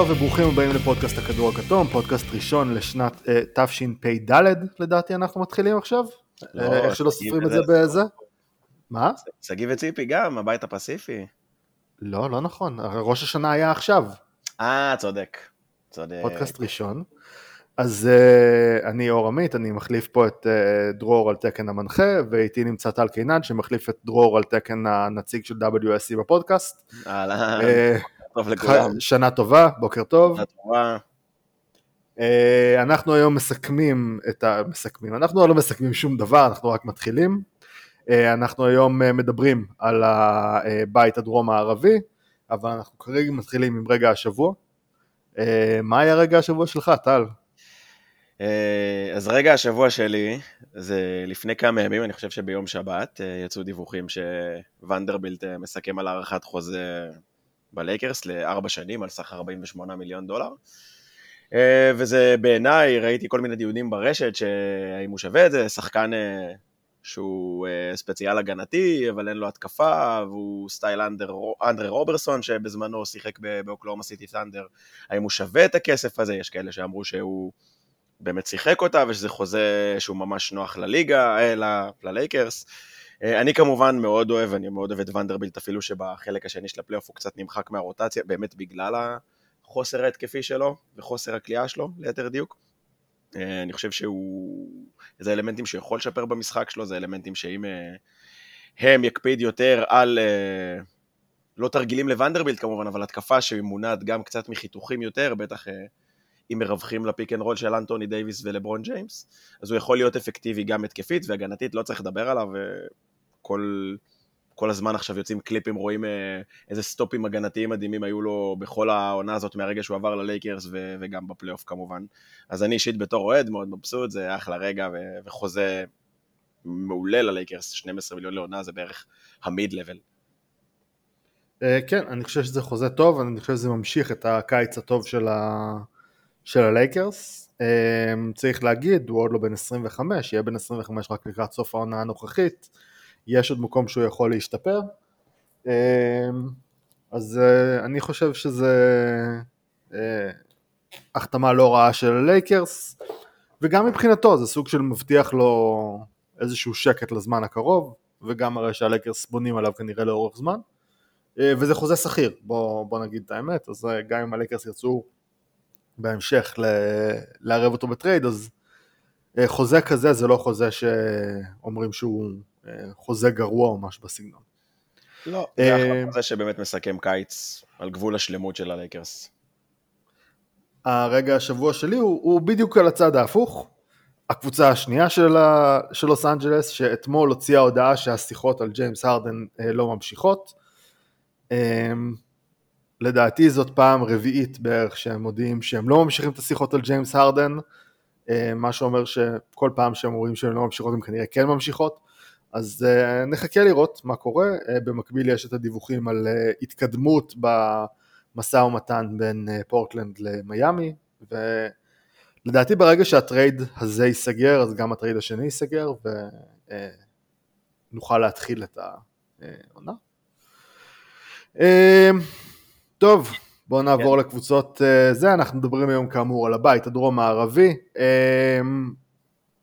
טוב וברוכים הבאים לפודקאסט הכדור הכתום, פודקאסט ראשון לשנת uh, תשפ"ד לדעתי אנחנו מתחילים עכשיו, לא, אה, איך שלא סופרים את זה בזה. מה? שגיא וציפי גם, הבית הפסיפי. לא, לא נכון, ראש השנה היה עכשיו, אה, צודק. צודק. פודקאסט ראשון. אז uh, אני אור עמית, אני מחליף פה את uh, דרור על תקן המנחה, ואיתי נמצא טל קינן שמחליף את דרור על תקן הנציג של WSC בפודקאסט. אהלן, אה, טוב לכולם. שנה טובה, בוקר טוב. שנה טובה. אה, אנחנו היום מסכמים את ה... מסכמים, אנחנו לא מסכמים שום דבר, אנחנו רק מתחילים. אה, אנחנו היום אה, מדברים על הבית הדרום הערבי, אבל אנחנו כרגע מתחילים עם רגע השבוע. מה היה רגע השבוע שלך, טל? אז רגע השבוע שלי, זה לפני כמה ימים, אני חושב שביום שבת, יצאו דיווחים שוונדרבילט מסכם על הארכת חוזה בלייקרס לארבע שנים על סך 48 מיליון דולר. אה, וזה בעיניי, ראיתי כל מיני דיונים ברשת שהאם הוא שווה את זה, שחקן אה, שהוא אה, ספציאליסט הגנתי, אבל אין לו התקפה, והוא סטייל אנדר, אנדרה רוברסון שבזמנו שיחק באוקלהומה סיטי ת'אנדר, האם הוא שווה את הכסף הזה? יש כאלה שאמרו שהוא באמת שיחק אותה, ושזה חוזה שהוא ממש נוח לליגה, אה, ללייקרס. אני כמובן מאוד אוהב, אני מאוד אוהב את ונדרבילט, אפילו שבחלק השני של הפלייאוף הוא קצת נמחק מהרוטציה, באמת בגלל החוסר ההתקפי שלו, וחוסר הקליעה שלו, ליתר דיוק. אה, אני חושב שהוא... זה אלמנטים שהוא יכול לשפר במשחק שלו, זה אלמנטים שאם אה, הם יקפיד יותר על... אה, לא תרגילים לוונדרבילט כמובן, אבל התקפה שהיא מונעת גם קצת מחיתוכים יותר, בטח אה, אם מרווחים ל pick and roll של אנטוני דייוויס ולברון ג'יימס, אז הוא יכול להיות אפקטיבי גם התקפית והגנתית, לא צריך לדבר עליו, אה, כל, כל הזמן עכשיו יוצאים קליפים, רואים אה, איזה סטופים הגנתיים מדהימים היו לו בכל העונה הזאת מהרגע שהוא עבר ללייקרס ו- וגם בפלייאוף כמובן. אז אני אישית בתור אוהד מאוד מבסוט, זה אחלה רגע ו- וחוזה מעולה ללייקרס, 12 מיליון לעונה זה בערך המיד לבל. אה, כן, אני חושב שזה חוזה טוב, אני חושב שזה ממשיך את הקיץ הטוב של, ה... של הלייקרס. אה, צריך להגיד, הוא עוד לא בן 25, יהיה בן 25 רק לקראת סוף העונה הנוכחית. יש עוד מקום שהוא יכול להשתפר. אה, אז אה, אני חושב שזה אה, החתמה לא רעה של הלייקרס, וגם מבחינתו זה סוג של מבטיח לו איזשהו שקט לזמן הקרוב, וגם הרי שהלייקרס בונים עליו כנראה לאורך זמן. אה, וזה חוזה סחיר, בוא, בוא נגיד את האמת, אז גם אם הלייקרס ירצו בהמשך ל- לערב אותו בטרייד, אז חוזה כזה זה לא חוזה שאומרים שהוא חוזה גרוע או משהו בסגנון. לא, אה, זה חוזה שבאמת מסכם קיץ על גבול השלמות של הלייקרס. הרגע השבוע שלי הוא, הוא בדיוק על הצד ההפוך. הקבוצה השנייה של, ה, של לוס אנג'לס, שאתמול הוציאה הודעה שהשיחות על ג'יימס הרדן אה, לא ממשיכות. אה, לדעתי זאת פעם רביעית בערך שהם מודיעים שהם לא ממשיכים את השיחות על ג'יימס הרדן, אה, מה שאומר שכל פעם שהם אומרים שהם לא ממשיכות הם כנראה כן ממשיכות. אז אה, נחכה לראות מה קורה, אה, במקביל יש את הדיווחים על אה, התקדמות במשא ומתן בין אה, פורטלנד למיאמי, ולדעתי ברגע שהטרייד הזה ייסגר, אז גם הטרייד השני ייסגר, ונוכל להתחיל את העונה. אה, טוב, בואו נעבור כן. לקבוצות אה, זה, אנחנו מדברים היום כאמור על הבית הדרום הערבי.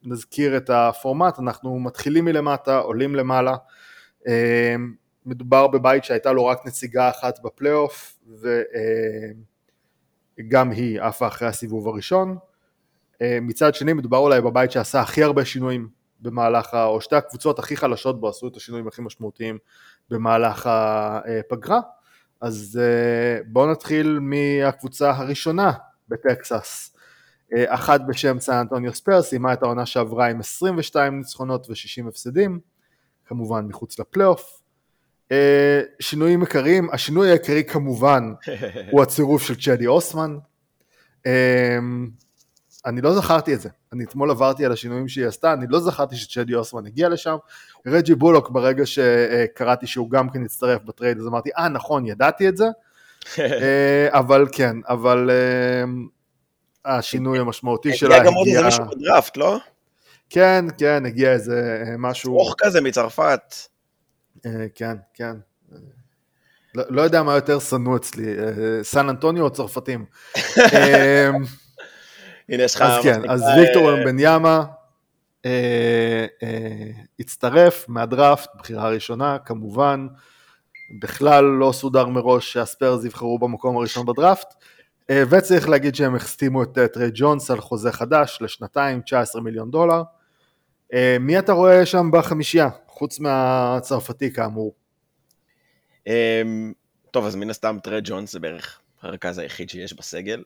נזכיר את הפורמט, אנחנו מתחילים מלמטה, עולים למעלה. אה, מדובר בבית שהייתה לו רק נציגה אחת בפלייאוף, וגם היא עפה אחרי הסיבוב הראשון. אה, מצד שני מדובר אולי בבית שעשה הכי הרבה שינויים במהלך, ה- או שתי הקבוצות הכי חלשות בו עשו את השינויים הכי משמעותיים במהלך הפגרה. אז בואו נתחיל מהקבוצה הראשונה בטקסס. אה, אחת בשם סן אנטוניו ספיירס, סיימה את העונה שעברה עם 22 ניצחונות ו-60 הפסדים, כמובן מחוץ לפלייאוף. אה, שינויים עיקריים, השינוי העיקרי כמובן הוא הצירוף של צ'די אוסמן. אה, אני לא זכרתי את זה, אני אתמול עברתי על השינויים שהיא עשתה, אני לא זכרתי שצ'די אוסמן הגיע לשם. רג'י בולוק ברגע שקראתי שהוא גם כן הצטרף בטרייד, אז אמרתי, אה נכון, ידעתי את זה. אבל כן, אבל השינוי המשמעותי שלה הגיע גם עוד איזה הגיע... מישהו בדראפט, לא? כן, כן, הגיע איזה אה, משהו... ארוך כזה מצרפת. אה, כן, כן. לא, לא יודע מה יותר שנוא אצלי, אה, סן אנטוניו או צרפתים. אה, הנה יש לך... אז כן, אז ויקטור בניאמה הצטרף מהדראפט, בחירה ראשונה כמובן, בכלל לא סודר מראש שהספיירס יבחרו במקום הראשון בדראפט, וצריך להגיד שהם החתימו את טרי ג'ונס על חוזה חדש לשנתיים, 19 מיליון דולר. מי אתה רואה שם בחמישייה, חוץ מהצרפתי כאמור? אמ, טוב, אז מן הסתם טריי ג'ונס זה בערך הרכז היחיד שיש בסגל.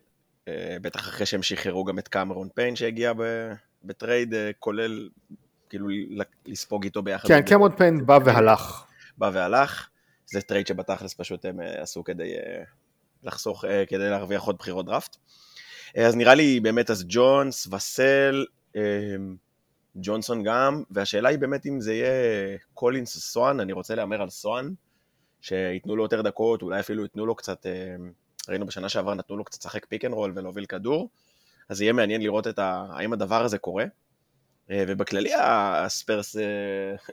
אה, בטח אחרי שהם שחררו גם את קמרון פיין שהגיע בטרייד, אה, כולל כאילו לספוג איתו ביחד. כן, קמרון פיין בא והלך. בא והלך. זה טרייד שבתכלס פשוט הם אה, עשו כדי לחסוך, כדי להרוויח עוד בחירות דראפט. אז נראה לי באמת אז ג'ונס, ואסל, ג'ונסון גם, והשאלה היא באמת אם זה יהיה קולינס סוהאן, אני רוצה להמר על סוהאן. שייתנו לו יותר דקות, אולי אפילו ייתנו לו קצת, אה, ראינו בשנה שעברה נתנו לו קצת לשחק pick and roll ולהוביל כדור, אז יהיה מעניין לראות את ה, האם הדבר הזה קורה. אה, ובכללי הספרס אה,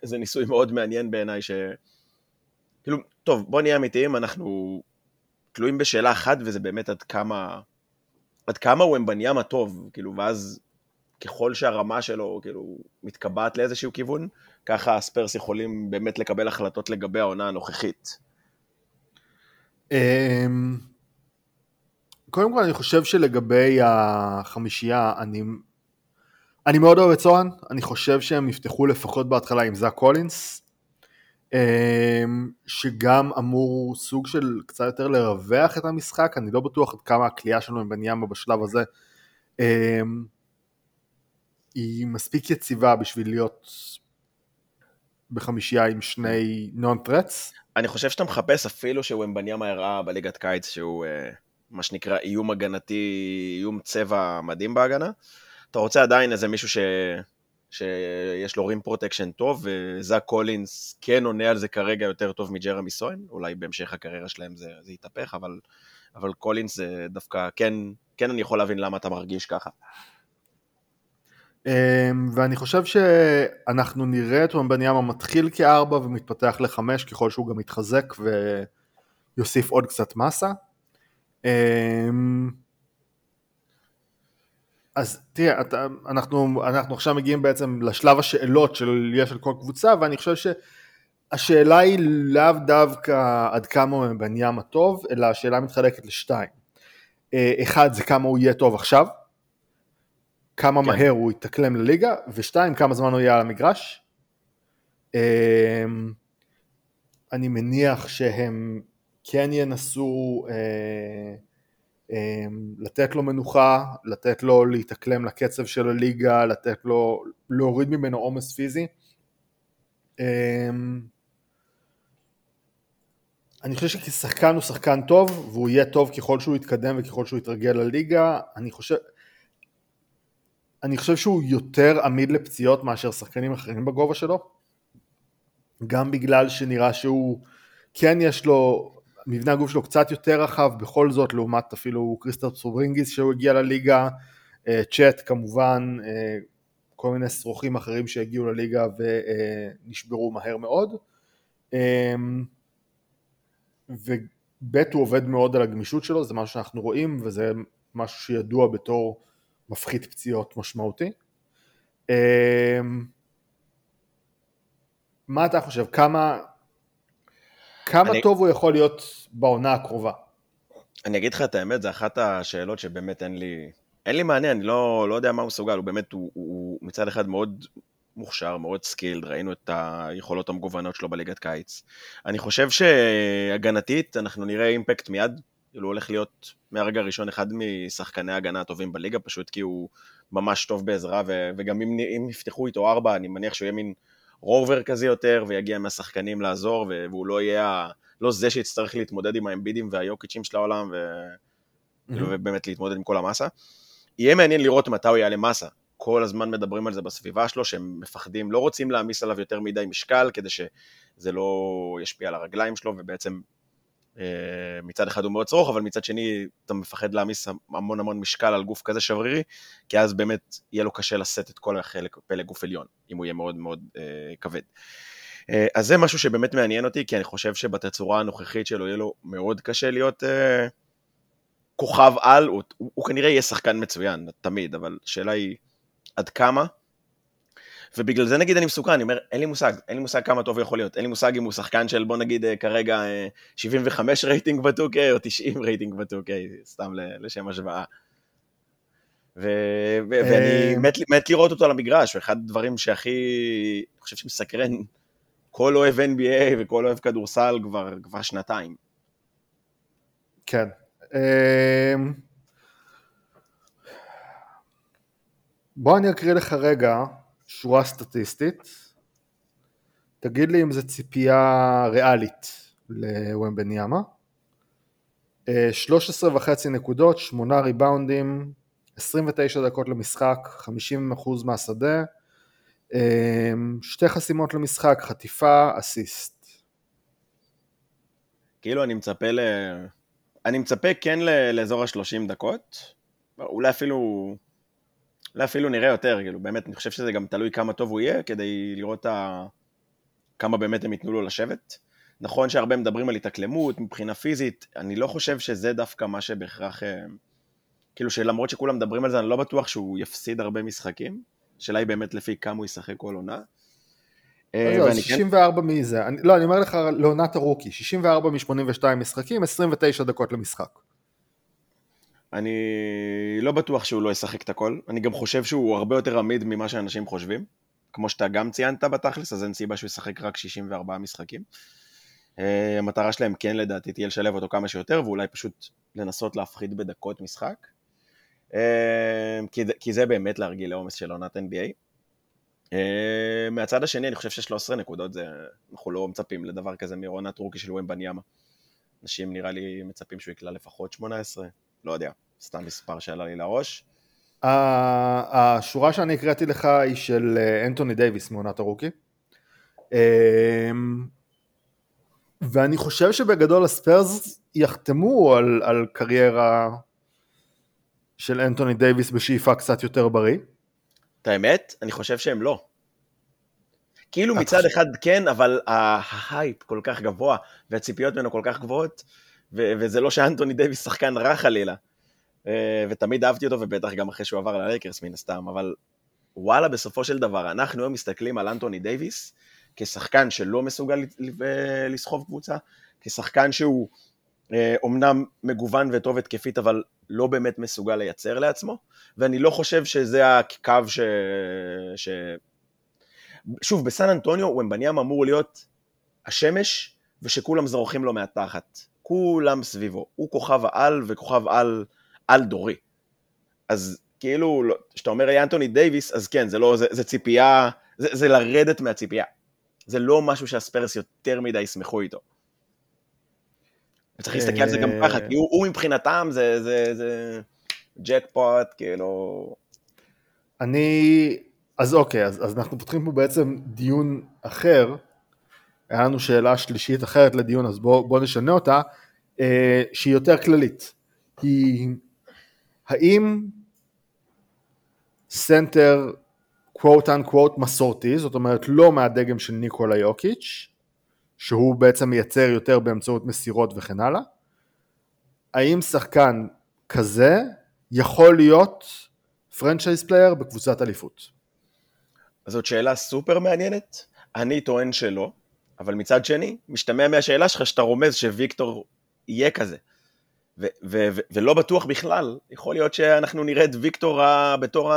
זה ניסוי מאוד מעניין בעיניי, ש... כאילו, טוב, בוא נהיה אמיתיים, אנחנו תלויים בשאלה אחת, וזה באמת עד כמה, עד כמה וומבניאמה טוב, כאילו, ואז ככל שהרמה שלו, כאילו, מתקבעת לאיזשהו כיוון, ככה הספרס יכולים באמת לקבל החלטות לגבי העונה הנוכחית. אמ, קודם כל אני חושב שלגבי החמישייה, אני, אני מאוד אוהב את סוהן, אני חושב שהם יפתחו לפחות בהתחלה עם זאק קולינס, שגם אמור סוג של קצת יותר לרווח את המשחק, אני לא בטוח עד כמה הכלייה שלנו עם בניאמה בשלב הזה אמ, היא מספיק יציבה בשביל להיות בחמישייה עם שני non threats. אני חושב שאתה מחפש אפילו שוומבניאמה הראה בליגת קיץ שהוא אה, מה שנקרא איום הגנתי, איום צבע מדהים בהגנה. אתה רוצה עדיין איזה מישהו ש... שיש לו rim protection טוב, וזאק קולינס כן עונה על זה כרגע יותר טוב מג'רמי סוהאן, אולי בהמשך הקריירה שלהם זה, זה יתהפך, אבל, אבל קולינס זה דווקא, כן, כן אני יכול להבין למה אתה מרגיש ככה. אמ, ואני חושב שאנחנו נראה את ומבניאמה מתחיל כארבע ומתפתח לחמש ככל שהוא גם יתחזק ויוסיף עוד קצת מסה. אז תראה, אתה, אנחנו, אנחנו עכשיו מגיעים בעצם לשלב השאלות של יש על כל קבוצה ואני חושב שהשאלה היא לאו דווקא עד כמה הוא מבניאמה טוב, אלא השאלה מתחלקת לשתיים. אה, אחד זה כמה הוא יהיה טוב עכשיו, כמה כן. מהר הוא יתאקלם לליגה, ושתיים, כמה זמן הוא יהיה על המגרש. אמ, אני מניח שהם כן ינסו אה, לתת לו מנוחה, לתת לו להתאקלם לקצב של הליגה, לתת לו, להוריד ממנו עומס פיזי. אמ, אני חושב שכשחקן הוא שחקן טוב, והוא יהיה טוב ככל שהוא יתקדם וככל שהוא יתרגל לליגה. אני חושב, אני חושב שהוא יותר עמיד לפציעות מאשר שחקנים אחרים בגובה שלו, גם בגלל שנראה שהוא, כן יש לו, מבנה הגוף שלו קצת יותר רחב בכל זאת, לעומת אפילו קריסטפס פורזינגיס שהוא הגיע לליגה, אה, צ'אט כמובן, אה, כל מיני שרוכים אחרים שהגיעו לליגה ונשברו מהר מאוד. אה, וב' הוא עובד מאוד על הגמישות שלו, זה משהו שאנחנו רואים וזה משהו שידוע בתור מפחית פציעות משמעותי. אמ, מה אתה חושב? כמה, כמה אני... טוב הוא יכול להיות בעונה הקרובה? אני אגיד לך את האמת, זו אחת השאלות שבאמת אין לי, אין לי מענה, אני לא, לא יודע מה הוא מסוגל, הוא באמת, הוא, הוא מצד אחד מאוד מוכשר, מאוד skilled, ראינו את היכולות המגוונות שלו בליגת קיץ. אני חושב שהגנתית אנחנו נראה impact מיד, כאילו הוא הולך להיות מהרגע הראשון אחד משחקני ההגנה הטובים בליגה, פשוט כי הוא ממש טוב בעזרה, ו- וגם אם, אם יפתחו איתו ארבע, אני מניח שהוא יהיה מין rover כזה יותר, ויגיע מהשחקנים לעזור, והוא לא יהיה, לא זה שיצטרך להתמודד עם האמבידים והיוקיצ'ים של העולם, ו- mm-hmm. ובאמת להתמודד עם כל המסה. יהיה מעניין לראות מתי הוא יעלה מסה. כל הזמן מדברים על זה בסביבה שלו, שהם מפחדים, לא רוצים להעמיס עליו יותר מדי משקל, כדי שזה לא ישפיע על הרגליים שלו, ובעצם מצד אחד הוא מאוד צרוך, אבל מצד שני אתה מפחד להעמיס המון המון משקל על גוף כזה שברירי, כי אז באמת יהיה לו קשה לשאת את כל החלק פלג גוף עליון, אם הוא יהיה מאוד מאוד אה, כבד. אה, אז זה משהו שבאמת מעניין אותי, כי אני חושב שבתצורה הנוכחית שלו יהיה לו מאוד קשה להיות אה, כוכב על, הוא, הוא, הוא כנראה יהיה שחקן מצוין, תמיד, אבל השאלה היא עד כמה. ובגלל זה נגיד אני מסוקרן, אני אומר, אין לי מושג, אין לי מושג כמה טוב הוא יכול להיות, אין לי מושג אם הוא שחקן של בוא נגיד אה, כרגע 75 אה, רייטינג ב-2K או 90 רייטינג ב-2K, סתם לשם השוואה. ו- ו- ואני מת, מת לראות אותו על המגרש, ואחד הדברים שהכי, אני חושב שמסקרן כל אוהב NBA וכל אוהב כדורסל כבר, כבר שנתיים. כן. בוא אני אקריא לך רגע שורה סטטיסטית. תגיד לי אם זו ציפייה ריאלית לוומבניאמה. 13 וחצי נקודות, 8 ריבאונדים, 29 דקות למשחק, 50% מהשדה, אמ, שתי חסימות למשחק, חטיפה, אסיסט. כאילו אני מצפה ל... אני מצפה כן לאזור ה-30 דקות, אולי אפילו, אולי אפילו נראה יותר, כאילו באמת, אני חושב שזה גם תלוי כמה טוב הוא יהיה, כדי לראות ה... כמה באמת הם ייתנו לו לשבת. נכון שהרבה מדברים על התאקלמות מבחינה פיזית, אני לא חושב שזה דווקא מה שבהכרח... אה, כאילו שלמרות שכולם מדברים על זה, אני לא בטוח שהוא יפסיד הרבה משחקים. השאלה היא באמת לפי כמה הוא ישחק כל עונה. אה, לא, 64 כן- מזה, אני, לא, אני אומר לך לעונת הרוקי, 64 מ-82 משחקים, 29 דקות למשחק. אני לא בטוח שהוא לא ישחק את הכל, אני גם חושב שהוא הרבה יותר עמיד ממה שאנשים חושבים. כמו שאתה גם ציינת בתכלס, אז אין סיבה שהוא ישחק רק 64 משחקים. אה, המטרה שלהם כן לדעתי תהיה לשלב אותו כמה שיותר, ואולי פשוט לנסות להפחית בדקות משחק. אה, כי, זה באמת להרגיל לעומס של עונת NBA. אה, מהצד השני, אני חושב ש-13 נקודות זה, אנחנו לא מצפים לדבר כזה מעונת רוקי של ומבניאמה. אנשים נראה לי מצפים שהוא יקלע לפחות 18, לא יודע, סתם מספר שעלה לי לראש. השורה שאני הקראתי לך היא של אה, אנטוני דייוויס מעונת הרוקי. ואני חושב שבגדול הספיירס יחתמו על, על קריירה של אנטוני דייוויס בשאיפה קצת יותר בריא? את האמת, אני חושב שהם לא. כאילו מצד אחד כן, אבל ההייפ כל כך גבוה, והציפיות ממנו כל כך גבוהות, וזה לא שאנטוני דייוויס שחקן רע חלילה. אה, ותמיד אהבתי אותו, ובטח גם אחרי שהוא עבר ללייקרס מן הסתם, אבל וואלה, בסופו של דבר, אנחנו היום מסתכלים על אנטוני דייוויס כשחקן שלא מסוגל לסחוב קבוצה, כשחקן שהוא אומנם אה, מגוון וטוב התקפית, אבל לא באמת מסוגל לייצר לעצמו, ואני לא חושב שזה הקו ש... ש... שוב, בסן אנטוניו ומבניאם אמור להיות השמש ושכולם זורחים לו מהתחת. כולם סביבו. הוא כוכב העל וכוכב על, על דורי. אז כאילו, לא, כשאתה אומר לי אנטוני דייוויס, אז כן, זה לא, זה, זה ציפייה, זה, זה לרדת מהציפייה. זה לא משהו שהספרס יותר מדי ישמחו איתו. וצריך להסתכל על זה גם ככה, כי הוא מבחינתם זה, זה, זה ג'קפוט, כאילו... אני... אז אוקיי, אז, אז אנחנו פותחים פה בעצם דיון אחר. היה לנו שאלה שלישית אחרת לדיון, אז בואו בוא נשנה אותה, אה, שהיא יותר כללית. היא האם סנטר quote unquote מסורתי, זאת אומרת לא מהדגם של ניקולה יוקיץ', שהוא בעצם מייצר יותר באמצעות מסירות וכן הלאה, האם שחקן כזה יכול להיות franchise player בקבוצת אליפות? זאת שאלה סופר מעניינת, אני טוען שלא, אבל מצד שני, משתמע מהשאלה שלך שאתה רומז שוויקטור יהיה כזה. ו- ו- ו- ולא בטוח בכלל, יכול להיות שאנחנו נראה את ויקטור בתור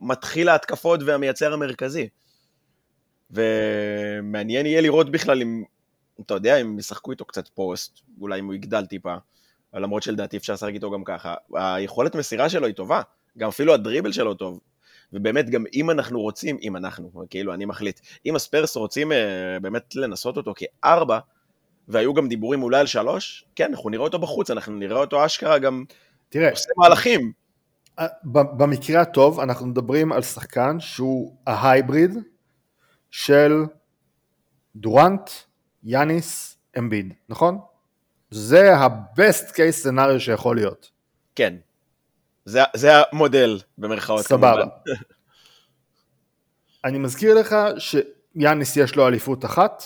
המתחיל ההתקפות והמייצר המרכזי. ומעניין יהיה לראות בכלל אם, אתה יודע, אם ישחקו איתו קצת פוסט, אולי אם הוא יגדל טיפה, למרות שלדעתי אפשר לשחק איתו גם ככה. היכולת מסירה שלו היא טובה, גם אפילו הדריבל שלו טוב. ובאמת גם אם אנחנו רוצים, אם אנחנו, כאילו אני מחליט, אם הספרס רוצים אה, באמת לנסות אותו כארבע, והיו גם דיבורים אולי על שלוש, כן, אנחנו נראה אותו בחוץ, אנחנו נראה אותו אשכרה גם תראה, עושה מהלכים. אה, במקרה הטוב אנחנו מדברים על שחקן שהוא ההייבריד של דורנט, יאניס, אמביד, נכון? זה ה-best case scenario שיכול להיות. כן. זה, זה המודל, במרכאות. סבבה. אני מזכיר לך יאניס יש לו אליפות אחת,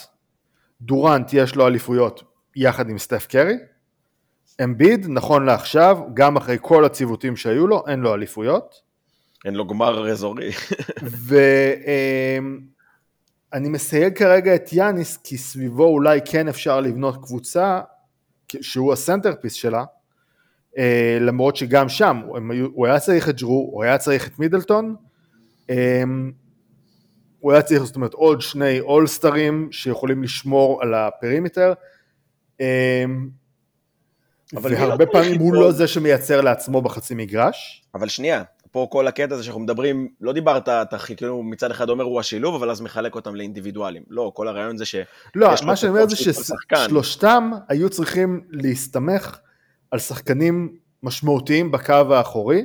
דורנט יש לו אליפויות יחד עם סטף קרי, אמביד, נכון לעכשיו, גם אחרי כל הציוותים שהיו לו, אין לו אליפויות. אין לו גמר אזורי. ואני מסייג כרגע את יאניס, כי סביבו אולי כן אפשר לבנות קבוצה, שהוא ה centerpiece שלה, למרות שגם שם הוא היה צריך את ג'רו, הוא היה צריך את מידלטון, אה, הוא היה צריך זאת אומרת עוד שני אולסטרים שיכולים לשמור על הפרימטר, אה, והרבה לא פעמים הוא לא זה שמייצר לעצמו בחצי מגרש. אבל שנייה, פה כל הקטע הזה שאנחנו מדברים, לא דיברת, אתה כאילו מצד אחד אומר הוא השילוב, אבל אז מחלק אותם לאינדיבידואלים. לא, כל הרעיון זה ש... לא, מה שאני אומר זה ששלושתם היו צריכים להסתמך על שחקנים משמעותיים בקו האחורי,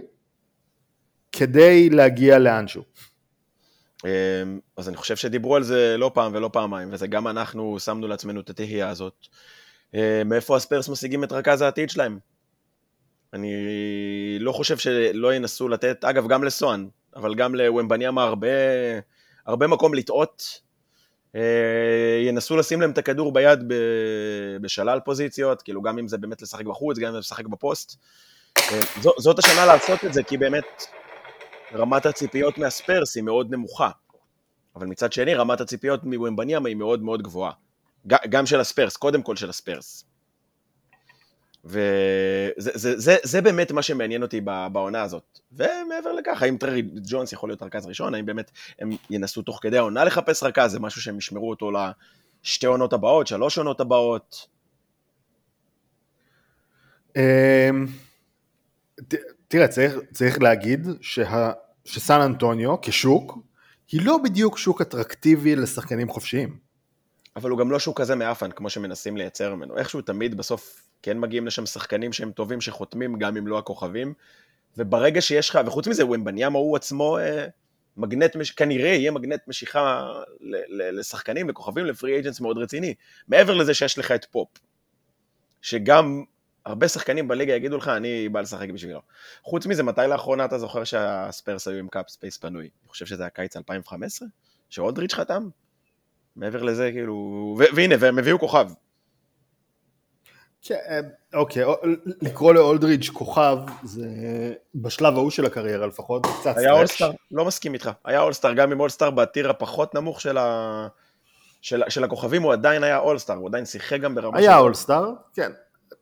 כדי להגיע לאנשהו. אמ, אז אני חושב שדיברו על זה לא פעם ולא פעמיים, וזה גם אנחנו שמנו לעצמנו את התהייה הזאת. אה, מאיפה הספרס משיגים את רכז העתיד שלהם? אני לא חושב שלא ינסו לתת, אגב, גם לסואן, אבל גם לוומבניאמה הרבה, הרבה מקום לטעות. אה, ינסו לשים להם את הכדור ביד בשלל פוזיציות, כאילו גם אם זה באמת לשחק בחוץ, גם אם זה לשחק בפוסט. אה, זאת השנה לעשות את זה, כי באמת רמת הציפיות מהספרס היא מאוד נמוכה. אבל מצד שני, רמת הציפיות מוומבניאמה היא מאוד מאוד גבוהה. גם של הספרס, קודם כל של הספרס. וזה זה, זה, זה באמת מה שמעניין אותי בעונה הזאת. ומעבר לכך, האם טרי ג'ונס יכול להיות רכז ראשון, האם באמת הם ינסו תוך כדי העונה לחפש רכז, זה משהו שהם ישמרו אותו לשתי עונות הבאות, שלוש עונות הבאות? אמ, תראה, צריך, צריך להגיד שה, שסן אנטוניו כשוק, היא לא בדיוק שוק אטרקטיבי לשחקנים חופשיים. אבל הוא גם לא שוק כזה מאפן, כמו שמנסים לייצר ממנו. איכשהו תמיד בסוף כן מגיעים לשם שחקנים שהם טובים, שחותמים גם אם לא הכוכבים, וברגע שיש לך, וחוץ מזה, וומבניאמה הוא עצמו אה, מגנט, מש... כנראה יהיה מגנט משיכה ל- ל- לשחקנים, לכוכבים, לפרי אייג'נס מאוד רציני. מעבר לזה שיש לך את פופ, שגם הרבה שחקנים בליגה יגידו לך, אני בא לשחק בשבילו. חוץ מזה, מתי לאחרונה אתה זוכר שהספרס היו עם cap space פנוי? אני חושב שזה הקיץ 2015? שאולדריץ' חתם? מעבר לזה, כאילו... והנה, והם הביאו כוכב. כן, אוקיי, לקרוא לאולדריץ' כוכב, זה בשלב ההוא של הקריירה לפחות, קצת היה אולסטאר, לא מסכים איתך. היה אולסטאר, גם עם אולסטאר ב tier הפחות נמוך של, ה... של, של הכוכבים, הוא עדיין היה אולסטאר, הוא עדיין שיחק גם ברמה היה אולסטאר, כן.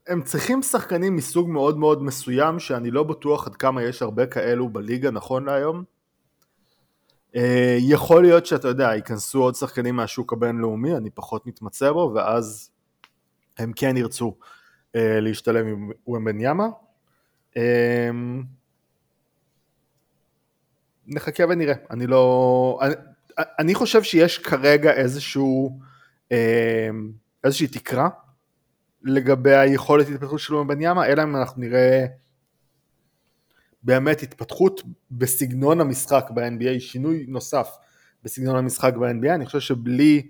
הם צריכים שחקנים מסוג מאוד מאוד מסוים, שאני לא בטוח עד כמה יש הרבה כאלו בליגה נכון להיום. אה, יכול להיות שאתה יודע, ייכנסו עוד שחקנים מהשוק הבינלאומי, אני פחות מתמצא בו, ואז הם כן ירצו אה, להשתלם עם וומבן ימה. אה, נחכה ונראה, אני לא... אני, אני חושב שיש כרגע איזשהו, איזושהי תקרה לגבי היכולת התפתחות של וומבניאמה, אלא אם אנחנו נראה באמת התפתחות בסגנון המשחק ב-NBA, שינוי נוסף בסגנון המשחק ב-NBA, אני חושב שבלי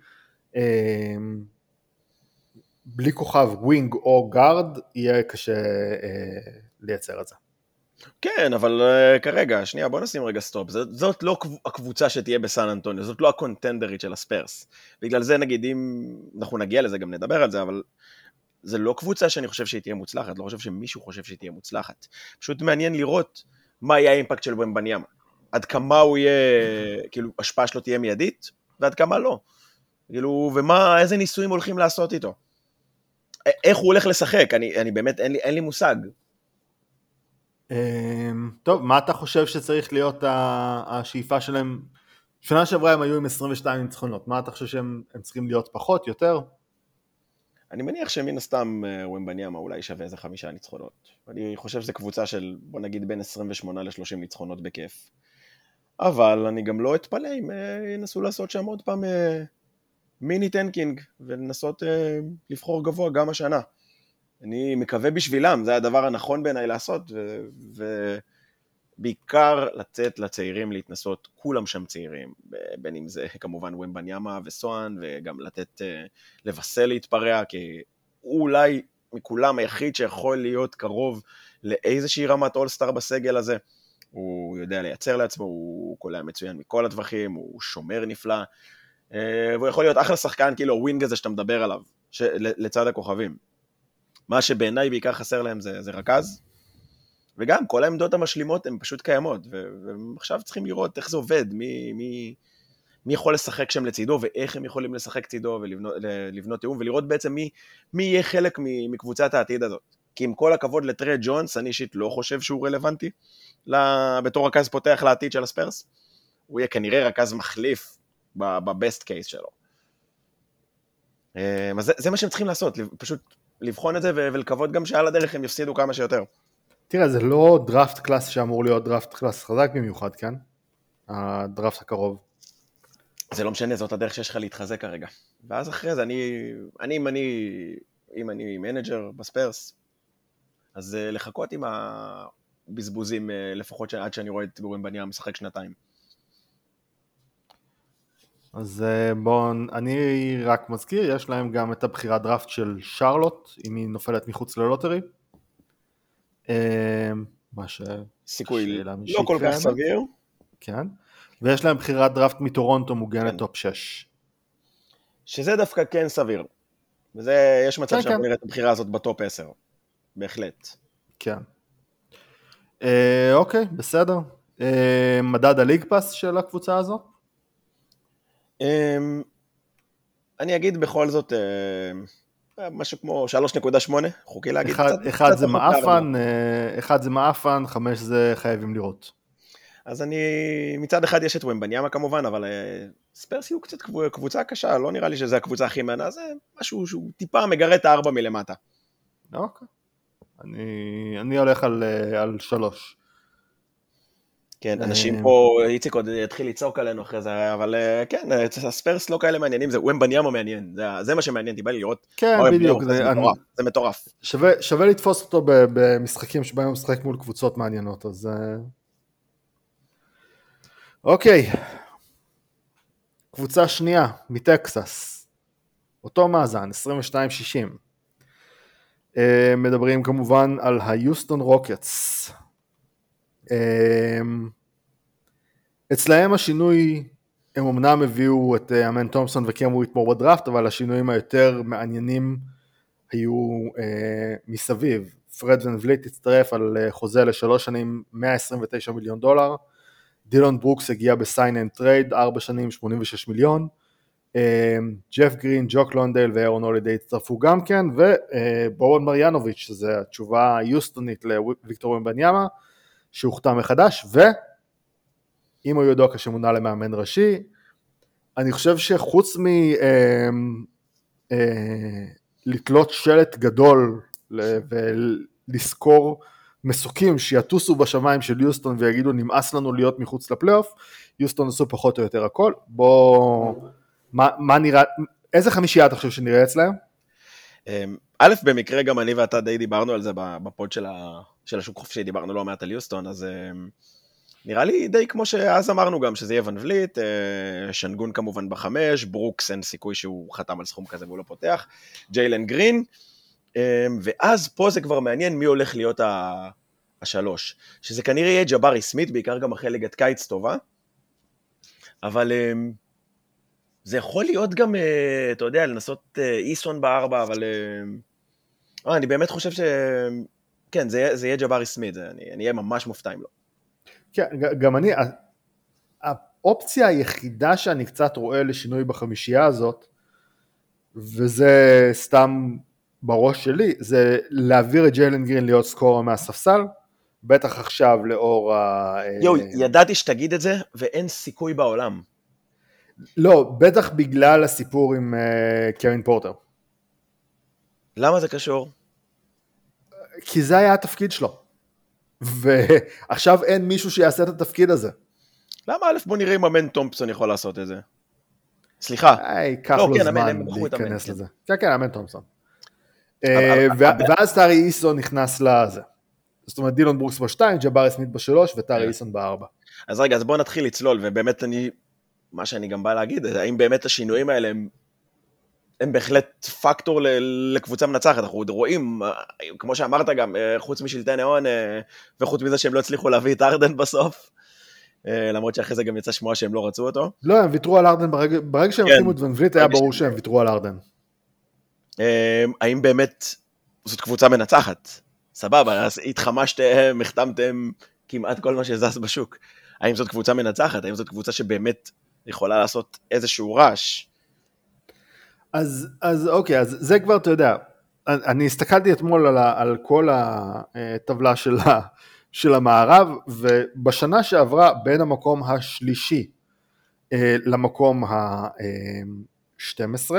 אה, בלי כוכב wing או guard יהיה קשה אה, לייצר את זה. כן, אבל אה, כרגע, שנייה, בוא נשים רגע stop. זאת, זאת לא הקבוצה שתהיה בסן אנטוניו, זאת לא הקונטנדרית של הספרס. בגלל זה נגיד, אם אנחנו נגיע לזה, גם נדבר על זה, אבל זה לא קבוצה שאני חושב שהיא תהיה מוצלחת, לא חושב שמישהו חושב שהיא תהיה מוצלחת. פשוט מעניין לראות מה יהיה ה impact של וומבניאמה. עד כמה הוא יהיה, כאילו, השפעה שלו תהיה מיידית, ועד כמה לא. כאילו, ומה, איזה ניסויים הולכים לעשות איתו. איך הוא הולך לשחק, אני, אני באמת, אין לי, אין לי מושג. אמ, טוב, מה אתה חושב שצריך להיות השאיפה שלהם? שנה שעברה הם היו עם 22 ניצחונות, מה אתה חושב שהם צריכים להיות פחות, יותר? אני מניח שמן הסתם אה, וומבניאמה אולי שווה איזה חמישה ניצחונות. אני חושב שזו קבוצה של בוא נגיד בין 28 ל-30 ניצחונות בכיף. אבל אני גם לא אתפלא אם אה, ינסו לעשות שם עוד פעם אה, mini tanking ולנסות לבחור גבוה גם השנה. אני מקווה בשבילם, זה הדבר הנכון בעיניי לעשות, ו... בעיקר לתת לצעירים להתנסות, כולם שם צעירים, בין אם זה כמובן וומבניאמה וסוהאן, וגם לתת לוואסל להתפרע, כי הוא אולי מכולם היחיד שיכול להיות קרוב לאיזושהי רמת אולסטאר בסגל הזה. הוא יודע לייצר לעצמו, הוא קולע מצוין מכל הטווחים, הוא שומר נפלא. אה, והוא יכול להיות אחלה שחקן, כאילו הווינג הזה שאתה מדבר עליו, לצד הכוכבים. מה שבעיניי בעיקר חסר להם זה, זה רכז, וגם כל העמדות המשלימות הן פשוט קיימות, ועכשיו צריכים לראות איך זה עובד, מי, מי, מי יכול לשחק שם לצידו, ואיך הם יכולים לשחק צידו ולבנות תיאום, ולראות בעצם מי, מי יהיה חלק מקבוצת העתיד הזאת. כי עם כל הכבוד לטרי ג'ונס, אני אישית לא חושב שהוא רלוונטי בתור רכז פותח לעתיד של הספרס. הוא יהיה כנראה רכז מחליף ב best case שלו. אה, אז זה, זה מה שהם צריכים לעשות, פשוט לבחון את זה ולקוות גם שעל הדרך הם יפסידו כמה שיותר. תראה, זה לא draft class שאמור להיות draft class חזק במיוחד, כן? הדראפט הקרוב. זה לא משנה, זאת הדרך שיש לך להתחזק כרגע. ואז אחרי זה, אני, אני אם אני, אם אני מנג'ר בספרס, אז אה, לחכות עם הבזבוזים אה, לפחות עד שאני רואה את ויקטור וומבניאמה משחק שנתיים. אז אה, בואו, אני רק מזכיר, יש להם גם את הבחירת דראפט של שרלוט, אם היא נופלת מחוץ ל lottery. מה ש... סיכוי לא כל כך סביר. כן. ויש להם בחירת דראפט מטורונטו מוגנת כן. top 6. שזה דווקא כן סביר. וזה, יש מצב כן, שאנחנו כן. נראה את הבחירה הזאת בטופ 10. בהחלט. כן. אה, אוקיי, בסדר. אה, מדד הליג פאס של הקבוצה הזאת? אה, אני אגיד בכל זאת אה, משהו כמו 3.8, חוקי להגיד אחד, קצת. אחד קצת זה מעפן, אה, אחד זה מעפן, חמש זה חייבים לראות. אז אני, מצד אחד יש את ומבניאמה כמובן, אבל אה, ספרס יהיו קצת קבוצה קשה, לא נראה לי שזו הקבוצה הכי מענה, זה משהו שהוא טיפה מגרד את הארבע מלמטה. אוקיי. אני, אני הולך על, על שלוש. כן, אנשים פה, איציק עוד יתחיל לצעוק עלינו אחרי זה, אבל כן, הספרס לא כאלה מעניינים, זה ומבניאמה מעניין, זה מה שמעניין, בא לי לראות. כן, בדיוק, זה מטורף. שווה לתפוס אותו במשחקים שבהם הוא משחק מול קבוצות מעניינות, אז... אוקיי, קבוצה שנייה, מטקסס, אותו מאזן, 22-60. מדברים כמובן על היוסטון רוקטס. אמ, אצלהם השינוי, הם אמנם הביאו את אה, אמן תומפסון וקם וויטמור בדראפט, אבל השינויים היותר מעניינים היו אה, מסביב. פרד ון וליט הצטרף על אה, חוזה לשלוש שנים 129 מיליון דולר, דילון ברוקס הגיע ב sign and trade, ארבע שנים 86 מיליון, אה, ג'ף גרין, ג'וק לנדייל וארון הולידיי הצטרפו גם כן, ובובאן אה, מריאנוביץ', שזו התשובה היוסטונית לוויקטור וומבניאמה, שהוחתם מחדש, ואימה יודוקה שמונה למאמן ראשי, אני חושב שחוץ מלתלות אה, אה, שלט גדול ולשכור מסוקים שיטוסו בשמיים של יוסטון ויגידו נמאס לנו להיות מחוץ לפלייאוף, יוסטון עשו פחות או יותר הכל, בוא, מה, מה נראה, איזה חמישייה אתה חושב שנראה אצלם? אמ, א', במקרה גם אני ואתה די דיברנו על זה ב pod של, ה, של השוק חופשי, דיברנו לא מעט על יוסטון, אז אמ, נראה לי די כמו שאז אמרנו גם, שזה יהיה ון וליט, אה, שנגון כמובן בחמש, ברוקס אין סיכוי שהוא חתם על סכום כזה והוא לא פותח, ג'יילן גרין, אמ, ואז פה זה כבר מעניין מי הולך להיות השלוש, שזה כנראה יהיה ג'בארי סמית, בעיקר גם אחרי ליגת קיץ טובה, אבל זה יכול להיות גם, אה, אתה יודע, לנסות אה, איסון בארבע, אבל... אה, אני באמת חושב ש... כן, זה, זה יהיה ג'בארי סמית, אני אהיה ממש מופתע אם לא. כן, גם אני, האופציה היחידה שאני קצת רואה לשינוי בחמישייה הזאת, וזה סתם בראש שלי, זה להעביר את ג'יילן גרין להיות סקורר מהספסל, בטח עכשיו לאור ה... יואו, ידעתי שתגיד את זה, ואין סיכוי בעולם. לא, בטח בגלל הסיפור עם uh, קרין פורטר. למה זה קשור? כי זה היה התפקיד שלו. ועכשיו אין מישהו שיעשה את התפקיד הזה. למה א' בוא נראה אם אמן תומפסון יכול לעשות את זה. סליחה. ייקח לא, לו כן, זמן להיכנס לזה. כן, כן, אמן תומפסון. אה, ואז טארי איסון נכנס לזה. זאת אומרת דילון ברוקס בשתיים, ג'בארי סמית בשלוש וטארי כן. איסון בארבע. אז רגע, אז בואו נתחיל לצלול, ובאמת אני מה שאני גם בא להגיד, האם באמת השינויים האלה הם, הם בהחלט פקטור לקבוצה מנצחת, אנחנו עוד רואים, כמו שאמרת גם, חוץ משלטי נאון, וחוץ מזה שהם לא הצליחו להביא את ארדן בסוף, אה, למרות שאחרי זה גם יצא שמועה שהם לא רצו אותו. לא, הם ויתרו על ארדן ברגע, ברגע שהם כן. את ון וליט היה ברור שהם- ויתרו על ארדן. אה, האם באמת זאת קבוצה מנצחת? סבבה, אז התחמשתם, החתמתם כמעט כל מה שזז בשוק. האם זאת קבוצה מנצחת? האם זאת קבוצה שבאמת יכולה לעשות איזשהו רעש? אז, אז אוקיי, אז זה כבר, אתה יודע, אני הסתכלתי אתמול על, ה, על כל הטבלה של, ה, של המערב, ובשנה שעברה בין המקום השלישי אה, למקום ה-12,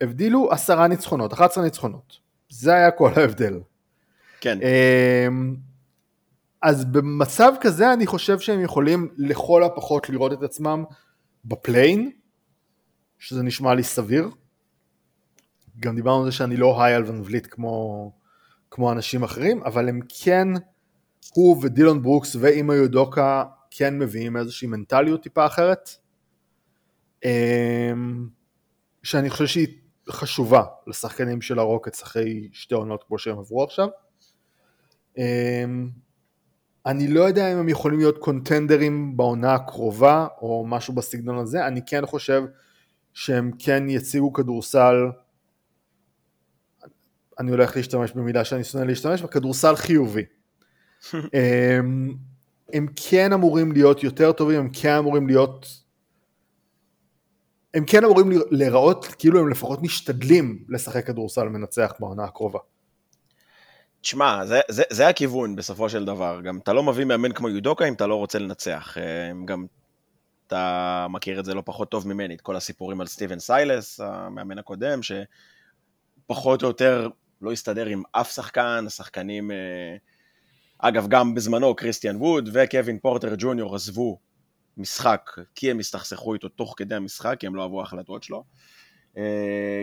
הבדילו עשרה ניצחונות, 11 ניצחונות. זה היה כל ההבדל. כן, אמ, אז במצב כזה אני חושב שהם יכולים לכל הפחות לראות את עצמם בפליין, שזה נשמע לי סביר. גם דיברנו על זה שאני לא היי על ון וליט כמו, כמו אנשים אחרים, אבל הם כן, הוא ודילון ברוקס ואימא יודוקה כן מביאים איזושהי מנטליות טיפה אחרת, אמ, שאני חושב שהיא חשובה לשחקנים של הרוקטס אחרי שתי עונות כמו שהם עברו עכשיו. אמ, אני לא יודע אם הם יכולים להיות קונטנדרים בעונה הקרובה או משהו בסגנון הזה, אני כן חושב שהם כן יציגו כדורסל, אני הולך להשתמש במילה שאני שונא להשתמש בה, כדורסל חיובי. אמ, הם כן אמורים להיות יותר טובים, הם כן אמורים להיות, הם כן אמורים להיראות כאילו הם לפחות משתדלים לשחק כדורסל מנצח בעונה הקרובה. תשמע, זה, זה, זה הכיוון בסופו של דבר. גם אתה לא מביא מאמן כמו יודוקה אם אתה לא רוצה לנצח. אה, גם אתה מכיר את זה לא פחות טוב ממני, את כל הסיפורים על סטיבן סיילאס, המאמן הקודם, שפחות או יותר לא הסתדר עם אף שחקן, השחקנים... אה, אגב, גם בזמנו קריסטיאן ווד וקווין פורטר ג'וניור עזבו משחק, כי הם הסתכסכו איתו תוך כדי המשחק, כי הם לא אהבו ההחלטות שלו. אה,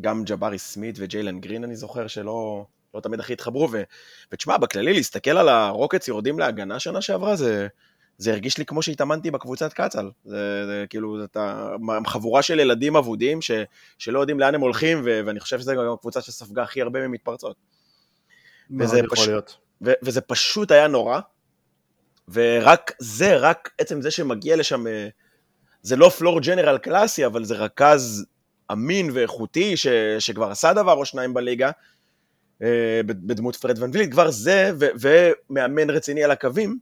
גם ג'בארי סמית וג'יילן גרין, אני זוכר שלא לא תמיד הכי התחברו, ו, ותשמע, בכללי להסתכל על הרוקטס יורדים להגנה שנה שעברה, זה, זה הרגיש לי כמו שהתאמנתי בקבוצת קצ"ל. זה, זה כאילו, זאת חבורה של ילדים אבודים ש, שלא יודעים לאן הם הולכים, ו, ואני חושב שזו גם הקבוצה שספגה הכי הרבה ממתפרצות. וזה להיות. ו- וזה פשוט היה נורא, ורק זה, רק עצם זה שמגיע לשם, אה, זה לא פלור ג'נרל קלאסי, אבל זה רכז אמין ואיכותי, ש- שכבר עשה דבר או שניים בליגה, אה, בד- בדמות פרד ון וליט, כבר זה, ו- ומאמן רציני על הקווים,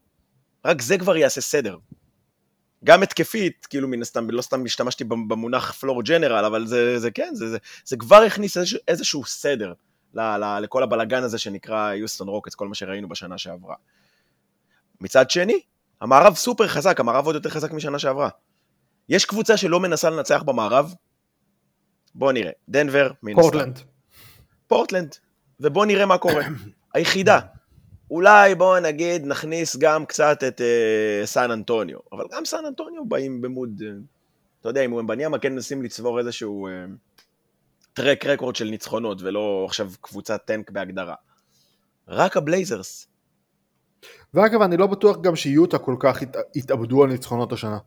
רק זה כבר יעשה סדר. גם התקפית, כאילו מן הסתם, לא סתם השתמשתי במונח פלור ג'נרל, אבל זה, זה כן, זה, זה, זה כבר הכניס איזשהו, איזשהו סדר ל, ל, לכל הבלגן הזה שנקרא יוסטון רוקטס, כל מה שראינו בשנה שעברה. מצד שני, המערב סופר חזק, המערב עוד יותר חזק משנה שעברה. יש קבוצה שלא מנסה לנצח במערב? בואו נראה. דנבר, מן הסתם. פורטלנד. פורטלנד, ובואו נראה מה קורה. היחידה. אולי בואו נגיד נכניס גם קצת את אה, סן אנטוניו, אבל גם סן אנטוניו באים ב mode, אה, אתה יודע, עם וומבניאמה כן מנסים לצבור איזשהו אה, track record של ניצחונות, ולא עכשיו קבוצת טנק בהגדרה. רק הבלייזרס. ואגב, אני לא בטוח גם שיוטה כל כך הת... התאבדו על ניצחונות השנה.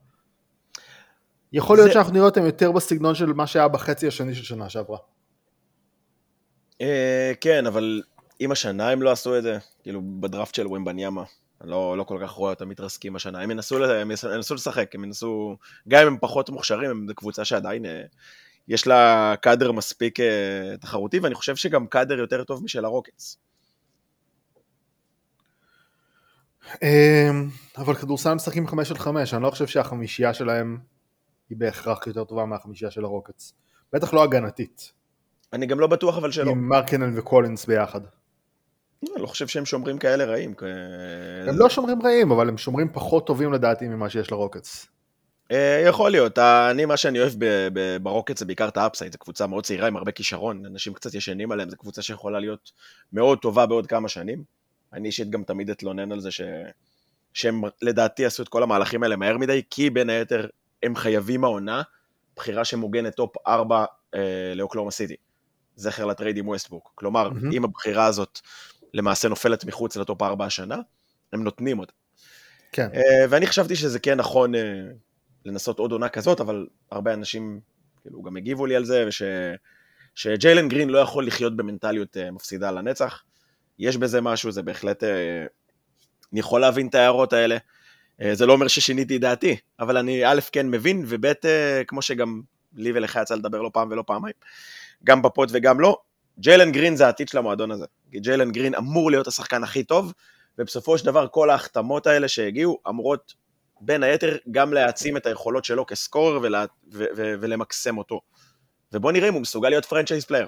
יכול להיות זה- שאנחנו נראה אותם יותר בסגנון של מה שהיה בחצי השני של שנה שעברה. Uh, כן, אבל אם השנה הם לא עשו את זה, כאילו בדראפט של ומבניאמה, אני לא, לא כל כך רואה אותם מתרסקים השנה. הם ינסו, הם ינסו לשחק, הם ינסו, גם אם הם פחות מוכשרים, הם קבוצה שעדיין אה, יש לה קאדר מספיק אה, תחרותי, ואני חושב שגם קאדר יותר טוב משל הרוקטס. אמ, אבל כדורסל משחקים 5 על 5, אני לא חושב שהחמישייה שלהם היא בהכרח יותר טובה מהחמישייה של הרוקטס. בטח לא הגנתית. אני גם לא בטוח אבל שלא. עם מרקאנן וקולינס ביחד. אני לא חושב שהם שומרים כאלה רעים. הם לא שומרים רעים, אבל הם שומרים פחות טובים לדעתי ממה שיש לרוקטס. אה, יכול להיות, אני, מה שאני אוהב ברוקט זה בעיקר את ה upside, זו קבוצה מאוד צעירה עם הרבה כישרון, אנשים קצת ישנים עליהם, זו קבוצה שיכולה להיות מאוד טובה בעוד כמה שנים. אני אישית גם תמיד אתלונן על זה ש... שהם לדעתי עשו את כל המהלכים האלה מהר מדי, כי בין היתר הם חייבים העונה, בחירה שמוגנת top 4 אה, לאוקלהומה סיטי, זכר לטרייד עם ווסטבורק. כלומר, מהמם. אם הבחירה הזאת למעשה נופלת מחוץ ל top 4 השנה, הם נותנים אותה. כן. אה, ואני חשבתי שזה כן נכון אה, לנסות עוד עונה כזאת, אבל הרבה אנשים כאילו גם הגיבו לי על זה, וש... שג'יילן גרין לא יכול לחיות במנטליות אה, מפסידה לנצח. יש בזה משהו, זה בהחלט... אה, אני יכול להבין את ההערות האלה. אה, זה לא אומר ששיניתי את דעתי, אבל אני א', כן מבין, וב', אה, כמו שגם לי ולך יצא לדבר לא פעם ולא פעמיים, גם בפוד וגם לא, ג'יילן גרין זה העתיד של המועדון הזה. כי ג'יילן גרין אמור להיות השחקן הכי טוב, ובסופו של דבר כל ההחתמות האלה שהגיעו אמורות בין היתר גם להעצים את היכולות שלו כ scorer ולה, ו, ו, ולמקסם אותו. ובוא נראה אם הוא מסוגל להיות פרנצ'ייז פלייר.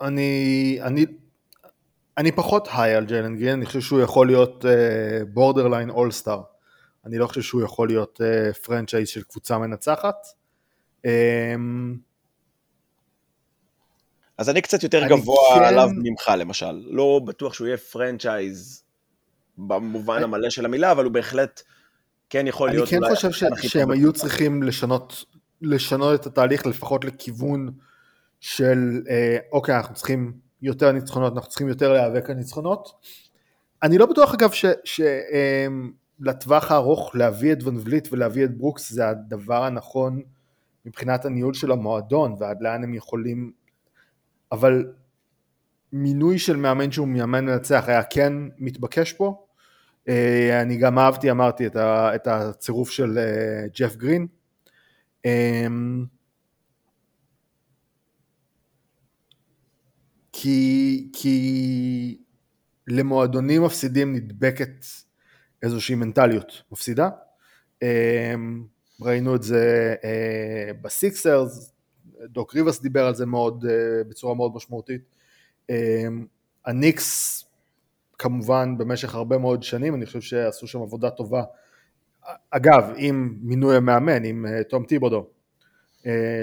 אני, אני, אני פחות high על ג'יילן גרין, אני חושב שהוא יכול להיות borderline uh, all-star. אני לא חושב שהוא יכול להיות uh, franchise של קבוצה מנצחת. Um, אז אני קצת יותר גבוה כן... עליו ממך למשל. לא בטוח שהוא יהיה franchise במובן אני... המלא של המילה, אבל הוא בהחלט כן יכול אני להיות... אני כן חושב ש... שהם היו צריכים לשנות, לשנות את התהליך לפחות לכיוון של אה, אוקיי, אנחנו צריכים יותר ניצחונות, אנחנו צריכים יותר להיאבק על ניצחונות. אני לא בטוח אגב שלטווח אה, הארוך להביא את ון וליט ולהביא את ברוקס זה הדבר הנכון מבחינת הניהול של המועדון ועד לאן הם יכולים אבל מינוי של מאמן שהוא מאמן מנצח היה כן מתבקש פה. אה, אני גם אהבתי, אמרתי, את הצירוף של אה, ג'ף גרין. אמ, כי, כי למועדונים מפסידים נדבקת איזושהי מנטליות מפסידה. אמ, ראינו את זה אה, בסיקסרס, דוק ריברס דיבר על זה מאוד, אה, בצורה מאוד משמעותית. אה, הניקס כמובן במשך הרבה מאוד שנים, אני חושב שעשו שם עבודה טובה. אגב, עם מינוי המאמן, עם אה, תום טיבודו,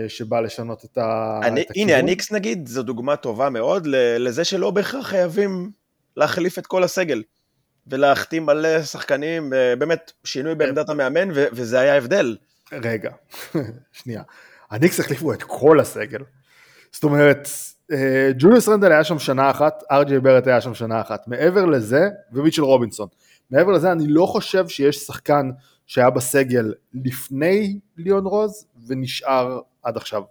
שבא לשנות את, אני, את הכיוון. הנה, הניקס נגיד, זו דוגמה טובה מאוד לזה שלא בהכרח חייבים להחליף את כל הסגל. ולהחתים מלא שחקנים, באמת שינוי בעמדת המאמן, וזה היה הבדל. רגע, שנייה. הניקס החליפו את כל הסגל. זאת אומרת, אה, ג'וליוס רנדל היה שם שנה אחת, ארג'י ברט היה שם שנה אחת. מעבר לזה, ומיטשל רובינסון. מעבר לזה, אני לא חושב שיש שחקן שהיה בסגל לפני ליאון רוז ונשאר עד עכשיו.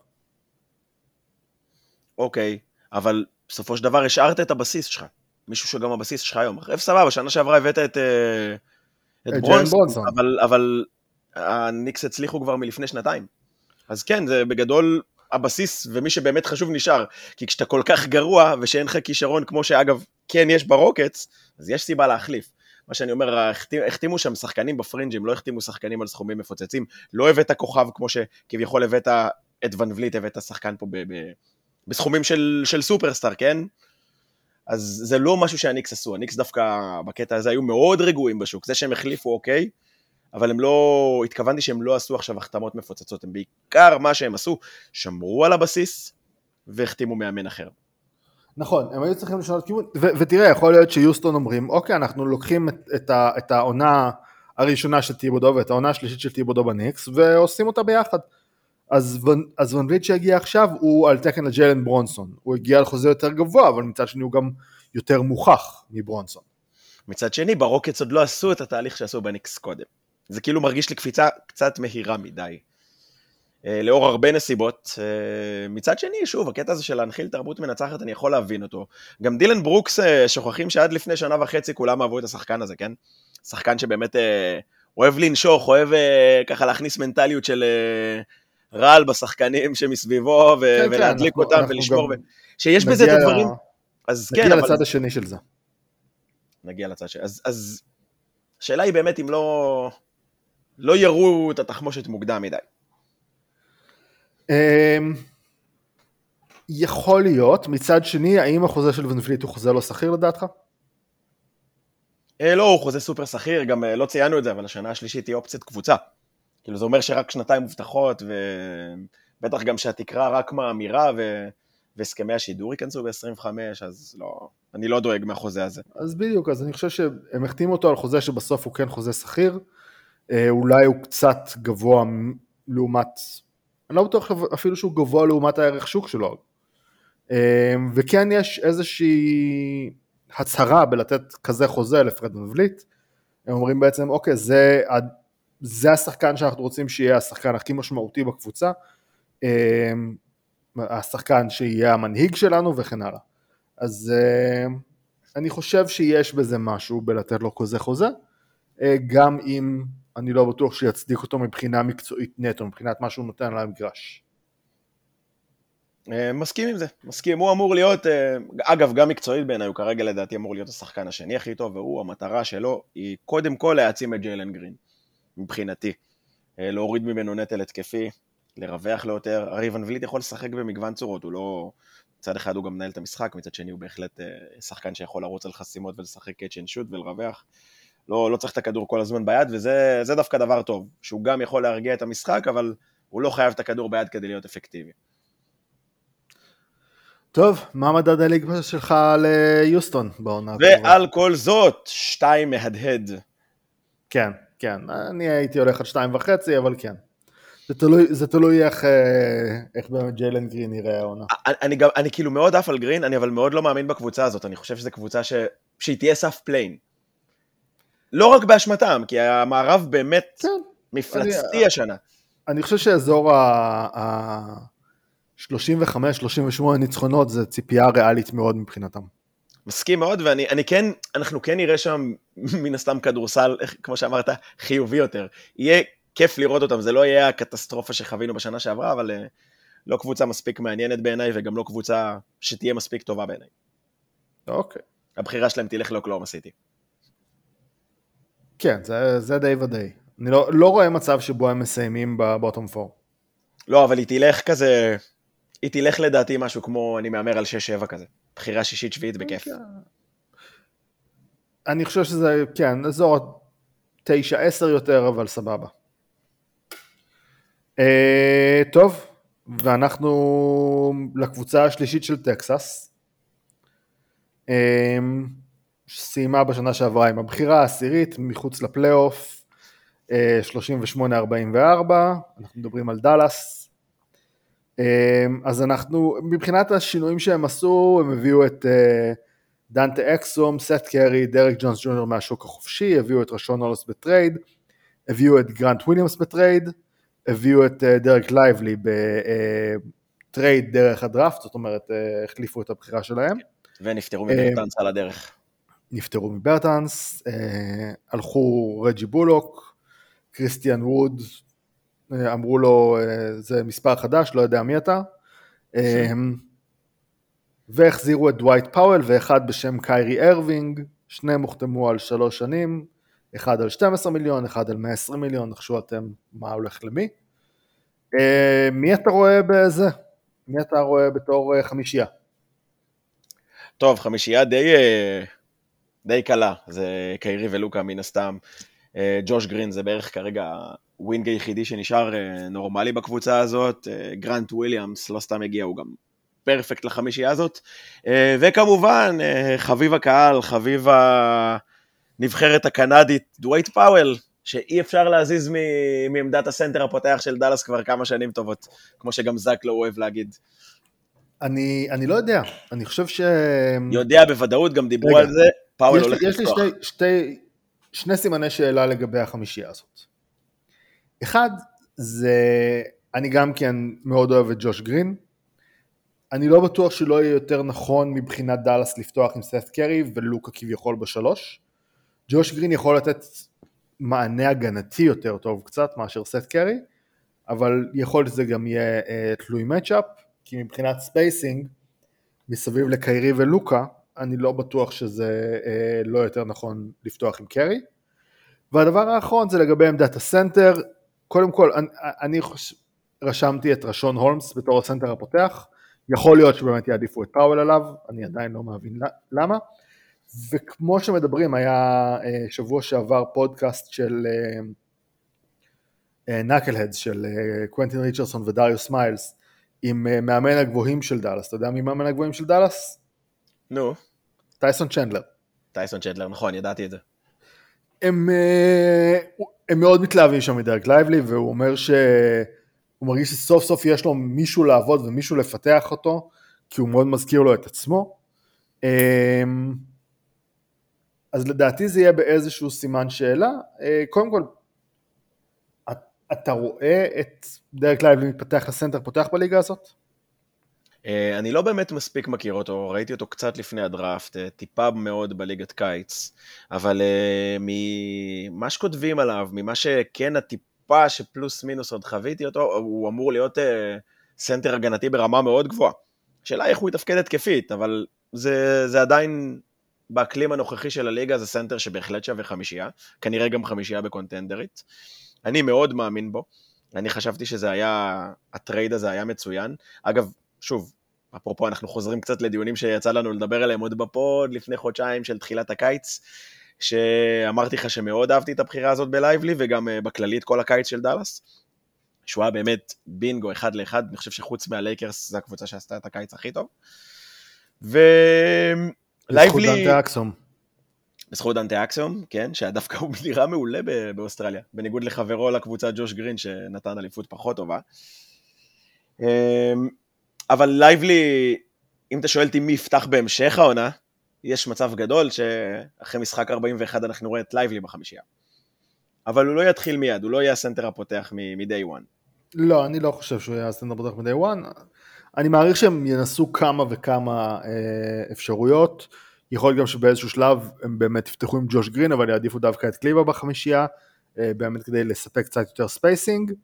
אוקיי, אבל בסופו של דבר השארת את הבסיס שלך. מישהו שגם הבסיס שלך היום. עכשיו סבבה, שנה שעברה הבאת את, אה, את, את ברונסון, אבל, אבל הניקס הצליחו כבר מלפני שנתיים. אז כן, זה בגדול הבסיס, ומי שבאמת חשוב נשאר. כי כשאתה כל כך גרוע, ושאין לך כישרון, כמו שאגב, כן יש ברוקטס, אז יש סיבה להחליף. מה שאני אומר, החתימו שם שחקנים בפרינג'ים, לא החתימו שחקנים על סכומים מפוצצים, לא הבאת כוכב כמו שכביכול הבאת את ון וליט, הבאת שחקן פה ב- ב- בסכומים של, של סופרסטאר, כן? אז זה לא משהו שהניקס עשו, הניקס דווקא בקטע הזה היו מאוד רגועים בשוק, זה שהם החליפו אוקיי, אבל הם לא, התכוונתי שהם לא עשו עכשיו החתמות מפוצצות, הם בעיקר מה שהם עשו, שמרו על הבסיס והחתימו מאמן אחר. נכון, הם היו צריכים לשנות כיוון, ותראה, יכול להיות שיוסטון אומרים, אוקיי, אנחנו לוקחים את, את, ה- את העונה הראשונה של טיבודו ואת העונה השלישית של טיבודו בניקס, ועושים אותה ביחד. אז, אז ונבליט שהגיע עכשיו הוא על תקן לג'לן ברונסון, הוא הגיע על חוזה יותר גבוה, אבל מצד שני הוא גם יותר מוכח מברונסון. מצד שני, ברוקץ עוד לא עשו את התהליך שעשו בניקס קודם. זה כאילו מרגיש לי קפיצה קצת מהירה מדי. Uh, לאור הרבה נסיבות. Uh, מצד שני, שוב, הקטע הזה של להנחיל תרבות מנצחת, אני יכול להבין אותו. גם דילן ברוקס, uh, שוכחים שעד לפני שנה וחצי כולם אהבו את השחקן הזה, כן? שחקן שבאמת אוהב לנשוך, אוהב ככה להכניס מנטליות של רעל בשחקנים שמסביבו, ו- כן, כן ולהדליק כן, אותם אנחנו ולשמור, ו- שיש בזה את הדברים. אז נגיע כן, לצד אבל... השני של זה. נגיע לצד השני. אז, אז השאלה היא באמת אם לא... לא יראו את התחמושת מוקדם מדי. אמ, יכול להיות, מצד שני, האם החוזה של ונפליט הוא חוזה לא שכיר לדעתך? אה, לא, הוא חוזה סופר שכיר, גם אה, לא ציינו את זה, אבל השנה השלישית היא אופציית קבוצה. כאילו זה אומר שרק שנתיים מובטחות, ובטח גם שהתקרה רק מאמירה, ו... והסכמי השידור ייכנסו ב-25, אז לא, אני לא דואג מהחוזה הזה. אז בדיוק, אז אני חושב שהם החתימו אותו על חוזה שבסוף הוא כן חוזה שכיר. אה, אולי הוא קצת גבוה לעומת, אני לא בטוח אפילו שהוא גבוה לעומת הערך שוק שלו. אה, וכן יש איזושהי הצהרה בלתת כזה חוזה לפרד מבליט, הם אומרים בעצם אוקיי זה, זה השחקן שאנחנו רוצים שיהיה השחקן הכי משמעותי בקבוצה, אה, השחקן שיהיה המנהיג שלנו וכן הלאה. אז אני חושב שיש בזה משהו בלתת לו כזה חוזה, גם אם אני לא בטוח שיצדיק אותו מבחינה מקצועית נטו, מבחינת מה שהוא נותן על המגרש. אה, מסכים עם זה, מסכים, הוא אמור להיות, אה, אגב, גם מקצועית בעיניי, הוא כרגע לדעתי אמור להיות השחקן השני הכי טוב, והוא, המטרה שלו היא קודם כל להעצים את ג'יילן גרין, מבחינתי. להוריד ממנו נטל התקפי, לרווח לו יותר, הרי ואן וליט יכול לשחק במגוון צורות, הוא לא... מצד אחד הוא גם מנהל את המשחק, מצד שני הוא בהחלט שחקן שיכול לרוץ על חסימות ולשחק catch and shoot ולרווח. לא, לא צריך את הכדור כל הזמן ביד, וזה דווקא דבר טוב, שהוא גם יכול להרגיע את המשחק, אבל הוא לא חייב את הכדור ביד כדי להיות אפקטיבי. טוב, מה מדד הליג שלך ליוסטון בעונה? ועל כל זאת, שתיים מהדהד. כן, כן, אני הייתי הולך על שתיים וחצי, אבל כן. זה תלוי, זה תלוי איך, אה, איך באמת ג'יילן גרין יראה העונה. אני, אני, גם, אני כאילו מאוד עף על גרין, אני אבל מאוד לא מאמין בקבוצה הזאת, אני חושב שזו קבוצה ש... שהיא תהיה סף פליי אין. לא רק באשמתם, כי המערב באמת כן, מפלצתי אני, השנה. אני חושב שאזור ה-35-38 ניצחונות זה ציפייה ריאלית מאוד מבחינתם. מסכים מאוד, ואני כן, אנחנו כן נראה שם מן הסתם כדורסל, כמו שאמרת, חיובי יותר. יהיה כיף לראות אותם, זה לא יהיה הקטסטרופה שחווינו בשנה שעברה, אבל אה, לא קבוצה מספיק מעניינת בעיניי, וגם לא קבוצה שתהיה מספיק טובה בעיניי. אוקיי. הבחירה שלהם תלך לאוקלאומה סיטי. כן, זה, זה די ודי. אני לא, לא רואה מצב שבו הם מסיימים בבוטום פור. לא, אבל היא תלך כזה, היא תלך לדעתי משהו כמו, אני מהמר על 6-7 כזה. בחירה שישית-שביעית בכיף. כן. אני חושב שזה, כן, אזור 9-10 יותר, אבל סבבה. Uh, טוב, ואנחנו לקבוצה השלישית של טקסס. Uh, סיימה בשנה שעברה עם הבחירה העשירית מחוץ לפלייאוף, 38-44, אנחנו מדברים על דאלאס. אז אנחנו, מבחינת השינויים שהם עשו, הם הביאו את דנטה אקסום, סת' קרי, דרק ג'ונס ג'וניור מהשוק החופשי, הביאו את רשון הולמס בטרייד, הביאו את גרנט וויליאמס בטרייד, הביאו את דרק לייבלי בטרייד דרך הדראפט, זאת אומרת, החליפו את הבחירה שלהם. ונפטרו מברטנס על הדרך. נפטרו מברטנס, אה, הלכו רג'י בולוק, קריסטיאן ווד, אה, אמרו לו אה, זה מספר חדש, לא יודע מי אתה, והחזירו את דווייט פאוול ואחד בשם קיירי ארווינג, שניהם הוחתמו על שלוש שנים, אחד על 12 מיליון, אחד על 120 מיליון, נחשו אתם מה הולך למי. מי אתה רואה בזה? מי אתה רואה בתור חמישייה? טוב, חמישייה די די קלה, זה קיירי ולוקה מן הסתם. אה, ג'וש גרין זה בערך כרגע ה wing היחידי שנשאר אה, נורמלי בקבוצה הזאת. אה, גרנט וויליאמס לא סתם הגיע, הוא גם perfect לחמישייה הזאת. וכמובן, חביב הקהל, חביב הנבחרת הקנדית, דווייט פאוול, שאי אפשר להזיז מעמדת הסנטר הפותח של דאלאס כבר כמה שנים טובות, כמו שגם זאק לואו אוהב להגיד. אני, אני לא יודע, אני חושב ש... יודע בוודאות, גם דיברו רגע, על זה, פאוול הולך לפתוח. יש לי שתי, שתי, שני סימני שאלה לגבי החמישייה הזאת. אחד, זה, אני גם כן מאוד אוהב את ג'וש גרין. אני לא בטוח שלא יהיה יותר נכון מבחינת דאלאס לפתוח עם סת' קרי ולוקה כביכול בשלוש. ג'וש גרין יכול לתת מענה הגנתי יותר טוב קצת מאשר סת' קרי, אבל יכול להיות שזה גם יהיה uh, תלוי matchup, כי מבחינת spacing, מסביב לקיירי ולוקה, אני לא בטוח שזה אה, לא יותר נכון לפתוח עם קרי. והדבר האחרון זה לגבי עמדת הסנטר, קודם כל אני, אני חוש... רשמתי את רשון הולמס בתור הסנטר הפותח, יכול להיות שבאמת יעדיפו את פאוול עליו, אני עדיין לא מבין למה. וכמו שמדברים, היה אה, שבוע שעבר פודקאסט של Knuckleheads, אה, של קוונטין ריצ'רסון ודריוס מיילס, עם מאמן הגבוהים של דאלאס. אתה יודע מי מאמן הגבוהים של דאלאס? נו. No. טייסון צ'נדלר. טייסון צ'נדלר, נכון, ידעתי את זה. הם, אה, הם מאוד מתלהבים שם מדרק לייבלי, והוא אומר שהוא מרגיש שסוף סוף יש לו מישהו לעבוד ומישהו לפתח אותו, כי הוא מאוד מזכיר לו את עצמו. אמ, אז לדעתי זה יהיה באיזשהו סימן שאלה. אה, קודם כל, אתה רואה את דרק לייבלי מתפתח לסנטר פותח בליגה הזאת? אה, אני לא באמת מספיק מכיר אותו, ראיתי אותו קצת לפני הדראפט, אה, טיפה מאוד בליגת קיץ, אבל אה, ממה שכותבים עליו, ממה שכן הטיפה שפלוס מינוס עוד חוויתי אותו, הוא אמור להיות סנטר הגנתי ברמה מאוד גבוהה. השאלה איך הוא יתפקד התקפית, אבל זה, זה עדיין, באקלים הנוכחי של הליגה זה סנטר שבהחלט שווה חמישייה, כנראה גם חמישייה ב contender ית. אני מאוד מאמין בו. אני חשבתי שזה היה, ה trade הזה היה מצוין. אגב, שוב, אפרופו אנחנו חוזרים קצת לדיונים שיצא לנו לדבר עליהם עוד בפוד לפני חודשיים של תחילת הקיץ, שאמרתי לך שמאוד אהבתי את הבחירה הזאת בלייבלי וגם אה, בכללי את כל הקיץ של דאלאס. שהוא היה באמת בינגו אחד לאחד, אני חושב שחוץ מהלייקרס זו הקבוצה שעשתה את הקיץ הכי טוב. ולייבלי... בזכות דנטה אקסום. בזכות דנטה אקסום, כן, שדווקא הוא נראה מעולה באוסטרליה, בניגוד לחברו לקבוצה ג'וש גרין שנתן אליפות פחות טובה. אבל לייבלי, אם אתה שואל אותי מי יפתח בהמשך העונה, יש מצב גדול שאחרי משחק 41 אנחנו רואים את לייבלי בחמישייה. אבל הוא לא יתחיל מיד, הוא לא יהיה הסנטר הפותח מ-day one. לא, אני לא חושב שהוא יהיה הסנטר פותח מ-day one. אני מעריך שהם ינסו כמה וכמה אה, אפשרויות. יכול להיות גם שבאיזשהו שלב הם באמת יפתחו עם ג'וש גרין, אבל יעדיפו דווקא את קליבה בחמישייה, אה, באמת כדי לספק קצת יותר spacing. אה,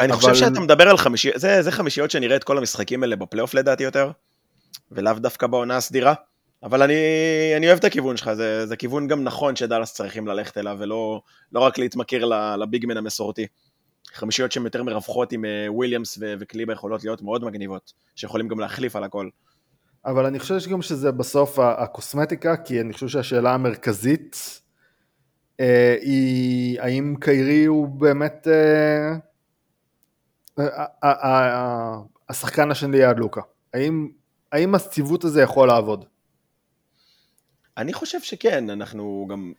אני אבל... חושב שאתה מדבר על חמישיות, זה, חמישיות שנראה את כל המשחקים האלה בפלייאוף לדעתי יותר, ולאו דווקא בעונה הסדירה. אבל אני, אני אוהב את הכיוון שלך, זה, זה כיוון גם נכון שדאלאס צריכים ללכת אליו, ולא לא רק להתמכר לביגמן המסורתי. חמישיות שהן יותר מרווחות עם אה, וויליאמס וקליבה יכולות להיות מאוד מגניבות, שיכולים גם להחליף על הכל. אבל אני חושב שגם שזה בסוף הקוסמטיקה, כי אני חושב שהשאלה המרכזית היא האם קיירי הוא באמת אה, אה, אה, אה, השחקן השני ליד לוקה. האם, האם הציוות הזה יכול לעבוד? אני חושב שכן, אנחנו גם...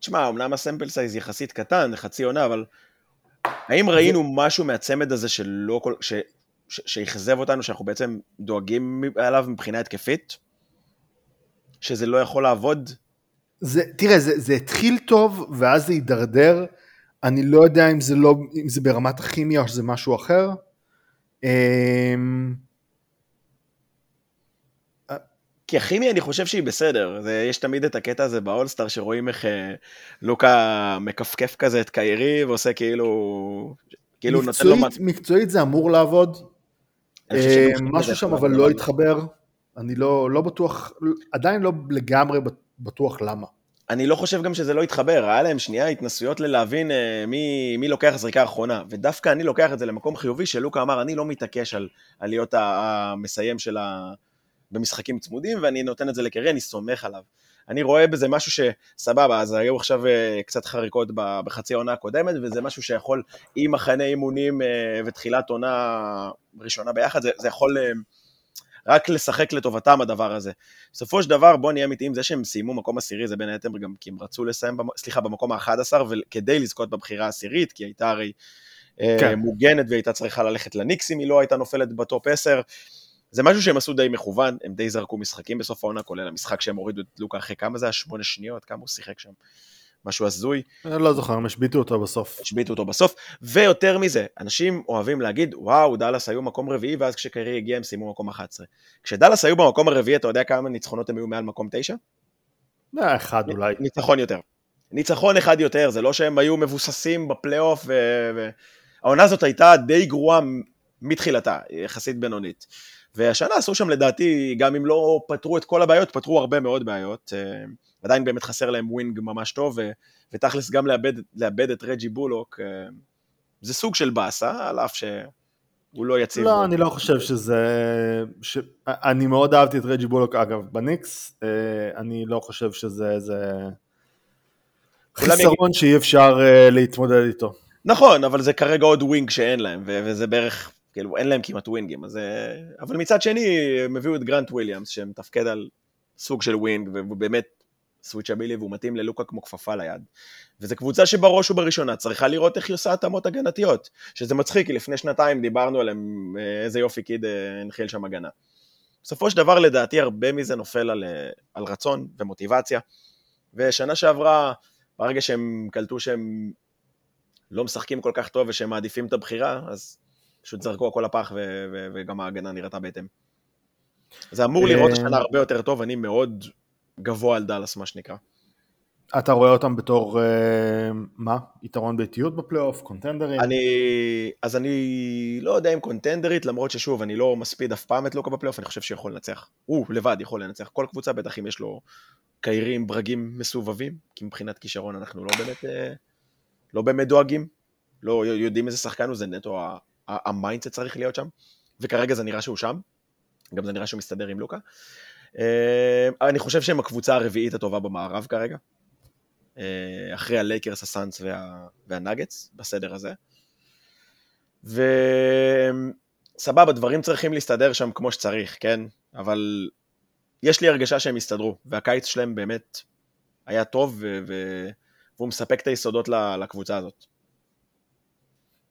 תשמע, אמנם הסמפל סייז יחסית קטן, חצי עונה, אבל האם ראינו משהו מהצמד הזה שלא כל... ש... שאכזב אותנו, שאנחנו בעצם דואגים עליו מבחינה התקפית? שזה לא יכול לעבוד? זה, תראה, זה, זה התחיל טוב, ואז זה הידרדר. אני לא יודע אם זה, לא, אם זה ברמת הכימיה או שזה משהו אחר. אמ, כי הכימיה אני חושב שהיא בסדר, זה, יש תמיד את הקטע הזה באולסטאר שרואים איך אה, לוקה מכפכף כזה את קיירי ועושה כאילו... כאילו מקצועית, נותן לו... מקצועית זה אמור לעבוד, אה, משהו שם אבל לא התחבר, אני לא, לא בטוח, עדיין לא לגמרי בטוח למה. אני לא חושב גם שזה לא יתחבר, היה להם שנייה התנסויות ללהבין אה, מי, מי לוקח זריקה האחרונה, ודווקא אני לוקח את זה למקום חיובי, שלוקה אמר, אני לא מתעקש על, על להיות המסיים של ה... במשחקים צמודים, ואני נותן את זה לקרי, אני סומך עליו. אני רואה בזה משהו שסבבה, אז היו עכשיו אה, קצת חריקות בחצי העונה הקודמת, וזה משהו שיכול, עם מחנה אימונים אה, ותחילת עונה ראשונה ביחד, זה, זה יכול אה, רק לשחק לטובתם הדבר הזה. בסופו של דבר, בוא נהיה אמיתיים, זה שהם סיימו מקום עשירי, זה בין היתר גם כי הם רצו לסיים, סליחה, במקום ה-11, וכדי לזכות בבחירה העשירית, כי הייתה הרי כן. מוגנת והייתה צריכה ללכת לניקס אם היא לא הייתה נופלת בטופ 10. זה משהו שהם עשו די מכוון, הם די זרקו משחקים בסוף העונה, כולל המשחק שהם הורידו את לוקה אחרי כמה זה היה? שמונה שניות? כמה הוא שיחק שם? משהו הזוי. אני לא זוכר, הם השביתו אותו בסוף. השביתו אותו בסוף, ויותר מזה, אנשים אוהבים להגיד, וואו, דאלאס היו מקום רביעי, ואז כשקרי הגיע הם סיימו מקום 11. כשדאלאס היו במקום הרביעי, אתה יודע כמה ניצחונות הם היו מעל מקום 9? אה, אחד אולי. ניצחון יותר. ניצחון אחד יותר, זה לא שהם היו מבוססים בפלייאוף, והעונה הזאת הייתה די גרועה מתחילתה, יחסית בינונית. והשנה עשו שם לדעתי, גם אם לא פתרו את כל הבעיות, פתרו הרבה מאוד בעיות. אה, עדיין באמת חסר להם wing ממש טוב, ותכלס גם לאבד, לאבד את רג'י בולוק, אה, זה סוג של באסה, על אף שהוא לא יציב. לא, אני לא חושב שזה... ש... אני מאוד אהבתי את רג'י בולוק, אגב, בניקס, אה, אני לא חושב שזה איזה... חיסרון יגיד... שאי אפשר להתמודד איתו. נכון, אבל זה כרגע עוד wing שאין להם, וזה בערך כאילו אין להם כמעט ווינגים, אז... אה, אבל מצד שני, הם הביאו את גרנט וויליאמס, שמתפקד על סוג של wing, והוא באמת switchable והוא מתאים ללוקה כמו כפפה ליד. וזו קבוצה שבראש ובראשונה צריכה לראות איך היא עושה התאמות הגנתיות, שזה מצחיק, כי לפני שנתיים דיברנו עליהם, אה, איזה יופי קיד אה, הנחיל שם הגנה. בסופו של דבר, לדעתי, הרבה מזה נופל על, על רצון ומוטיבציה. ושנה שעברה, ברגע שהם קלטו שהם לא משחקים כל כך טוב ושהם מעדיפים את הבחירה, אז פשוט זרקו הכל לפח וגם ההגנה נראתה בהתאם. זה אמור לראות אה, השנה הרבה יותר טוב, אני מאוד גבוה על דאלאס, מה שנקרא. אתה רואה אותם בתור, אה, מה? יתרון ביתיות בפלייאוף? קונטנדרים? אני, אז אני לא יודע אם contender ית, למרות ששוב, אני לא מספיד אף פעם את לוקה בפלייאוף, אני חושב שיכול לנצח. הוא לבד יכול לנצח. כל קבוצה בטח אם יש לו קיירי, ברגים מסובבים, כי מבחינת כישרון אנחנו לא באמת, אה, לא באמת דואגים. לא יודעים איזה שחקן הוא, זה נטו ה mindset צריך להיות שם, וכרגע זה נראה שהוא שם. גם זה נראה שהוא מסתדר עם לוקה. אה, אני חושב שהם הקבוצה הרביעית הטובה במערב כרגע. אה, אחרי הלייקרס, הסאנס וה, והנגטס, בסדר הזה. וסבבה, דברים צריכים להסתדר שם כמו שצריך, כן? אבל יש לי הרגשה שהם יסתדרו, והקיץ שלהם באמת היה טוב, ו... ו... והוא מספק את היסודות לקבוצה הזאת.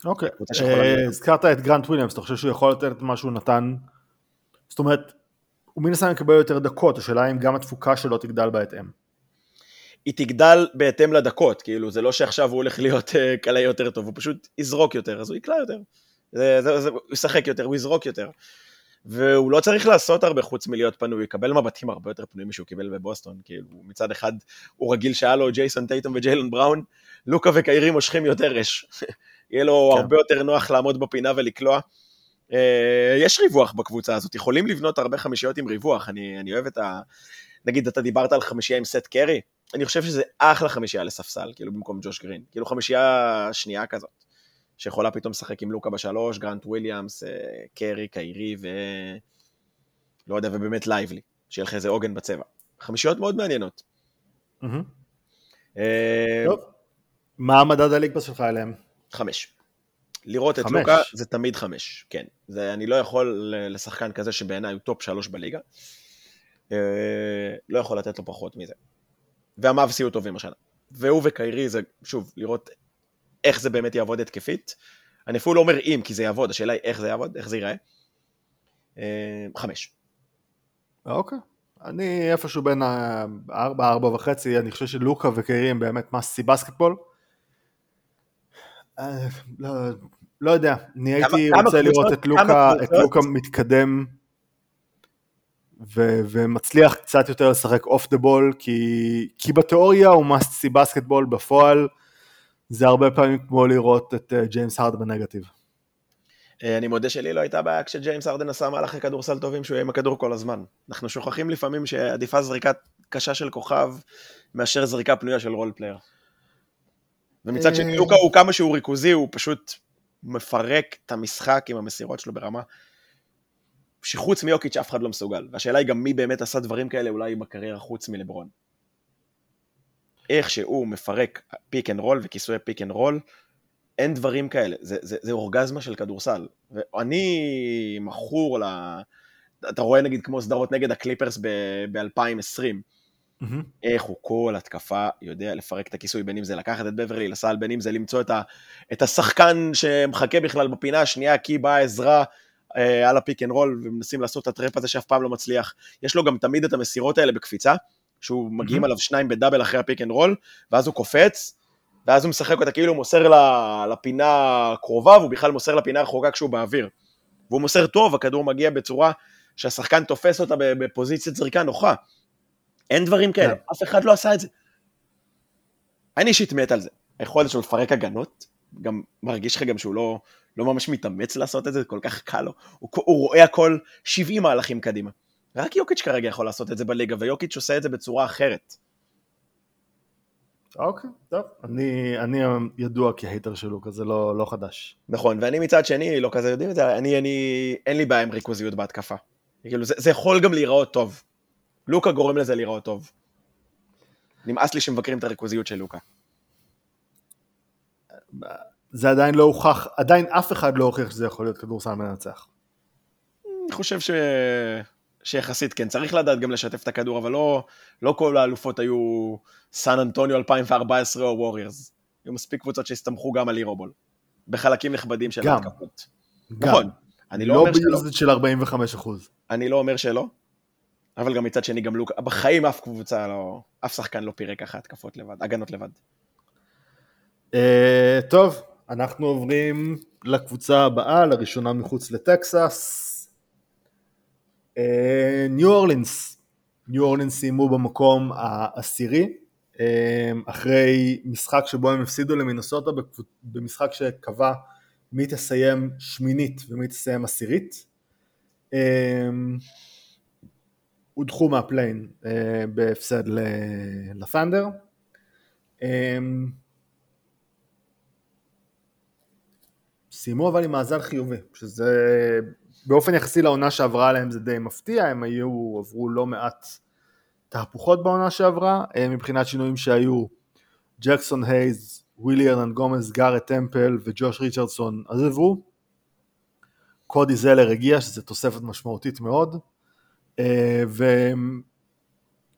אוקיי, אה. הזכרת את גרנט וויליאמס, אתה חושב שהוא יכול לתת את מה שהוא נתן? זאת אומרת, הוא מן הסתם יקבל יותר דקות, השאלה אם גם התפוקה שלו תגדל בהתאם. היא תגדל בהתאם לדקות, כאילו, זה לא שעכשיו הוא הולך להיות אה, קלע יותר טוב, הוא פשוט יזרוק יותר, אז הוא יקלע יותר. זה, זה, זה, הוא ישחק יותר, הוא יזרוק יותר. והוא לא צריך לעשות הרבה חוץ מלהיות פנוי, הוא יקבל מבטים הרבה יותר פנויים משהוא קיבל בבוסטון, כאילו, מצד אחד הוא רגיל שהיה לו ג'ייסון טייטום וג'יילון בראון, לוקה וקיירי מושכים יותר אש. יהיה לו כן. הרבה יותר נוח לעמוד בפינה ולקלוע. אה, יש ריווח בקבוצה הזאת, יכולים לבנות הרבה חמישיות עם ריווח, אני, אני אוהב את ה... נגיד, אתה דיברת על חמישייה עם סת' קרי, אני חושב שזה אחלה חמישייה לספסל, כאילו במקום ג'וש גרין, כאילו חמישייה שנייה כזאת, שיכולה פתאום לשחק עם לוקה בשלוש, גרנט וויליאמס, אה, קרי, קיירי ו... לא יודע, ובאמת לייבלי, שיהיה לך איזה עוגן בצבע. חמישיות מאוד מעניינות. אה, טוב, מה המדד ה League Pass שלך אליהם? חמש. לראות את. לוקה זה תמיד חמש, כן. זה, אני לא יכול לשחקן כזה שבעיניי הוא טופ שלוש בליגה, אה, לא יכול לתת לו פחות מזה. והמאבס יהיו טובים השנה. והוא וקיירי זה, שוב, לראות איך זה באמת יעבוד התקפית. אני אפילו לא אומר אם, כי זה יעבוד, השאלה היא איך זה יעבוד, איך זה ייראה. אה, חמש. אוקיי. אני איפשהו בין הארבע, ארבע וחצי, אני חושב שלוקה וקיירי הם באמת מסי בסקטבול. אה, לא, לא יודע, אני הייתי כמה רוצה קבוצות- לראות את כמה לוקה, את קבוצות? לוקה מתקדם ו- ומצליח קצת יותר לשחק off the ball, כי, כי בתיאוריה הוא Messi basketball, בפועל זה הרבה פעמים כמו לראות את אה, ג'יימס הארד בנגטיב. אה, אני מודה שלי לא הייתה בעיה כשג'יימס ארדן עשה מהלכי כדורסל טובים שהוא יהיה עם הכדור כל הזמן. אנחנו שוכחים לפעמים שעדיפה זריקה קשה של כוכב מאשר זריקה פנויה של role player. ומצד שני. לוקה הוא כמה שהוא ריכוזי, הוא פשוט מפרק את המשחק עם המסירות שלו ברמה שחוץ מיוקיץ' אף אחד לא מסוגל. והשאלה היא גם מי באמת עשה דברים כאלה אולי בקריירה חוץ מלברון. איך שהוא מפרק pick and roll וכיסוי pick and roll, אין דברים כאלה, זה, זה, זה אורגזמה של כדורסל. ואני מכור ל... אתה רואה נגיד כמו סדרות נגד הקליפרס ב-2020, מהמם. איך הוא כל התקפה יודע לפרק את הכיסוי, בין אם זה לקחת את בברלי לסל, בין אם זה למצוא את, ה, את השחקן שמחכה בכלל בפינה השנייה, כי באה עזרה אה, על ה pick and roll, ומנסים לעשות את ה trap הזה שאף פעם לא מצליח. יש לו גם תמיד את המסירות האלה בקפיצה, שהוא מגיעים Mhm. עליו שניים ב double אחרי ה pick and roll, ואז הוא קופץ, ואז הוא משחק אותה כאילו הוא מוסר ל- לפינה הקרובה, והוא בכלל מוסר לפינה הרחוקה כשהוא באוויר. והוא מוסר טוב, הכדור מגיע בצורה שהשחקן תופס אותה בפוזיציית זריקה נוחה. אין דברים כאלה, כן. אף אחד לא עשה את זה. אני אישית מת על זה. היכולת שלו לפרק הגנות, גם מרגיש לך גם שהוא לא, לא ממש מתאמץ לעשות את זה, זה כל כך קל לו. הוא, הוא רואה הכל 70 מהלכים קדימה. רק יוקיץ' כרגע יכול לעשות את זה בליגה, ויוקיץ' עושה את זה בצורה אחרת. אוקיי, טוב. אני, אני ידוע כהייטר של לוקה, זה לא, לא חדש. נכון, ואני מצד שני, לא כזה יודעים את זה, אני, אני, אין לי בעיה עם ריכוזיות בהתקפה. כאילו, זה, זה יכול גם להיראות טוב. לוקה גורם לזה להיראות טוב. נמאס לי שמבקרים את הריכוזיות של לוקה. זה עדיין לא הוכח, עדיין אף אחד לא הוכיח שזה יכול להיות כדורסל מנצח. אני חושב ש... שיחסית כן, צריך לדעת גם לשתף את הכדור, אבל לא, לא כל האלופות היו סן אנטוניו 2014 או ווריורס. היו מספיק קבוצות שהסתמכו גם על אירובול. בחלקים נכבדים של. ההתקפות. גם. נכון, אני לא לא אומר שלא. של 45 אחוז. אני לא אומר שלא, אבל גם מצד שני גם לוקה, בחיים אף קבוצה לא, אף שחקן לא פירק ככה התקפות לבד, הגנות לבד. Uh, טוב, אנחנו עוברים לקבוצה הבאה, לראשונה מחוץ לטקסס. ניו אורלינס. ניו אורלינס סיימו במקום העשירי, אה, אחרי משחק שבו הם הפסידו למינסוטה במשחק שקבע מי תסיים שמינית ומי תסיים עשירית. אה, הודחו מהפליין אה, בהפסד לפנדר. סיימו אבל עם מאזן חיובי, שזה באופן יחסי לעונה שעברה עליהם זה די מפתיע, הם היו, עברו לא מעט תהפוכות בעונה שעברה, אה, מבחינת שינויים שהיו ג'קסון הייז, ווילי ארנן גומז, גארט טמפל וג'וש ריצ'רדסון עזבו, קודי זלר הגיע שזה תוספת משמעותית מאוד, אה,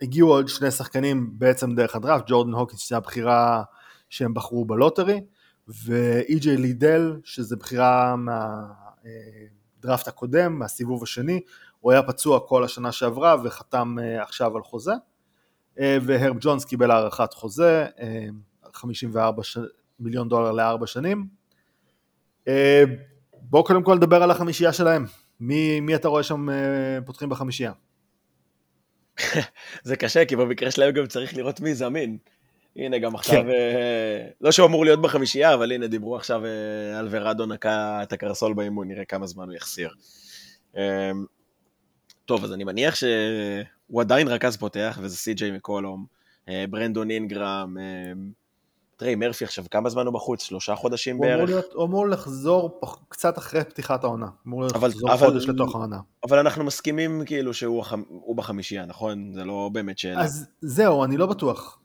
והגיעו עוד שני שחקנים בעצם דרך הדראפט, ג'ורדן הוקינס שזה הבחירה שהם בחרו ב lottery, ואי.ג'יי לידל שזה בחירה מהדראפט הקודם, מהסיבוב השני, הוא היה פצוע כל השנה שעברה וחתם אה, עכשיו על חוזה, אה, והרב ג'ונס קיבל הארכת חוזה, 54 אה, ש... מיליון דולר לארבע שנים. בואו קודם כל נדבר על החמישייה שלהם. מי, מי אתה רואה שם פותחים בחמישייה? זה קשה, כי במקרה שלהם גם צריך לראות מי זמין. הנה, גם עכשיו, כן. לא שהוא אמור להיות בחמישייה, אבל הנה, דיברו עכשיו על ורדו נקע את הקרסול באימון, נראה כמה זמן הוא יחסיר. טוב, אז אני מניח שהוא עדיין רכז פותח, וזה סי.ג'יי מקולום, אה, ברנדון אינגרם, אה, טריי מרפי עכשיו, כמה זמן הוא בחוץ? שלושה חודשים הוא בערך? אמור להיות, הוא אמור לחזור פח, קצת אחרי פתיחת העונה. אמור אבל, לחזור אבל, חודש לתוך העונה. אבל אנחנו מסכימים כאילו שהוא הח... בחמישייה, נכון? זה לא באמת שאלה. אז זהו, אני לא בטוח.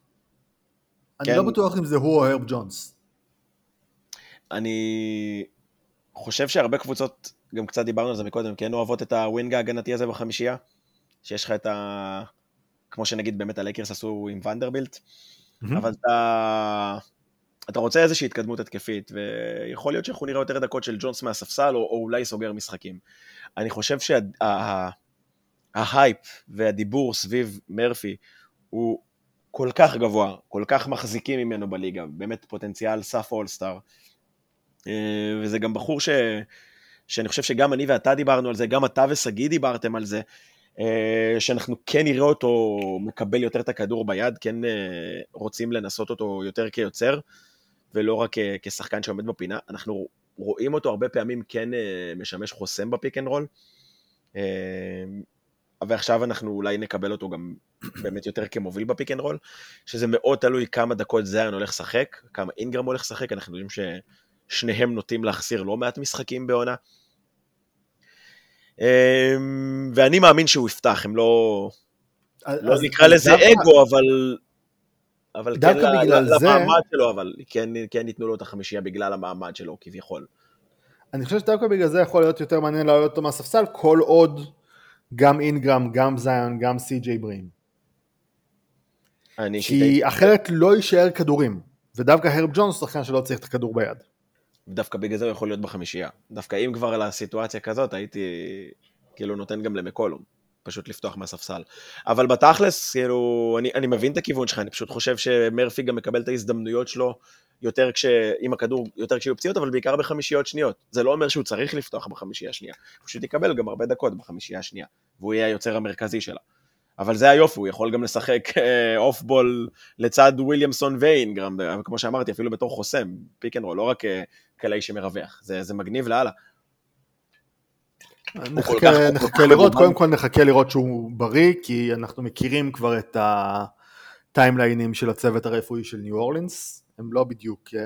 כן. אני לא בטוח אם זה הוא או הרב ג'ונס. אני חושב שהרבה קבוצות גם קצת דיברנו על זה מקודם, כן אוהבות את ה wing ההגנתי הזה בחמישייה? שיש לך את ה... כמו שנגיד באמת הלייקרס עשו עם ונדרבילט, mm-hmm. אבל אתה... אתה רוצה איזושהי התקדמות התקפית, ויכול להיות שאנחנו נראה יותר דקות של ג'ונס מהספסל, או, או אולי סוגר משחקים. אני חושב שההייפ שה, והדיבור סביב מרפי הוא כל כך גבוה, כל כך מחזיקים ממנו בליגה, באמת פוטנציאל סף אולסטאר. אה, וזה גם בחור ש... שאני חושב שגם אני ואתה דיברנו על זה, גם אתה ושגיא דיברתם על זה, שאנחנו כן נראה אותו מקבל יותר את הכדור ביד, כן אה, רוצים לנסות אותו יותר כיוצר, ולא רק כשחקן שעומד בפינה. אנחנו רואים אותו הרבה פעמים כן אה, משמש חוסם ב pick and roll, ועכשיו אנחנו אולי נקבל אותו גם באמת יותר כמוביל ב pick and roll, שזה מאוד תלוי כמה דקות זיין הולך לשחק, כמה אינגרם הולך לשחק, אנחנו יודעים ש... שניהם נוטים להחסיר לא מעט משחקים בעונה. אמ, ואני מאמין שהוא יפתח, הם לא... לא נקרא לזה אגו, אבל... אבל כן למעמד שלו, אבל כן, כן ייתנו לו את החמישייה בגלל המעמד שלו, כביכול. אני חושב שדווקא בגלל זה יכול להיות יותר מעניין לעלות אותו מהספסל, כל עוד גם אינגרם, גם זיון, גם סי.ג'יי ברין. כי. אחרת לא יישאר כדורים, ודווקא הרב ג'ונס שחקן שלא צריך את הכדור ביד. דווקא בגלל זה הוא יכול להיות בחמישייה. דווקא אם כבר לסיטואציה כזאת, הייתי כאילו נותן גם למקולום, פשוט לפתוח מהספסל. אבל בתכלס, כאילו, אני, אני מבין את הכיוון שלך, אני פשוט חושב שמרפי גם מקבל את ההזדמנויות שלו יותר כש... עם הכדור, יותר כשיהיו פציעות, אבל בעיקר בחמישיות שניות. זה לא אומר שהוא צריך לפתוח בחמישייה השנייה, הוא פשוט יקבל גם הרבה דקות בחמישייה השנייה, והוא יהיה היוצר המרכזי שלה. אבל זה היופי, הוא יכול גם לשחק off אה, ball לצד וויליאמסון ואינגרם, כמו שאמרתי, אפילו בתור חוסם, pick and roll, לא רק אה, קלעי שמרווח, זה, זה מגניב לאללה. נחכה, נחכה לראות, קודם כל נחכה לראות שהוא בריא, כי אנחנו מכירים כבר את הטיימליינים של הצוות הרפואי של ניו אורלינס, הם לא בדיוק אה,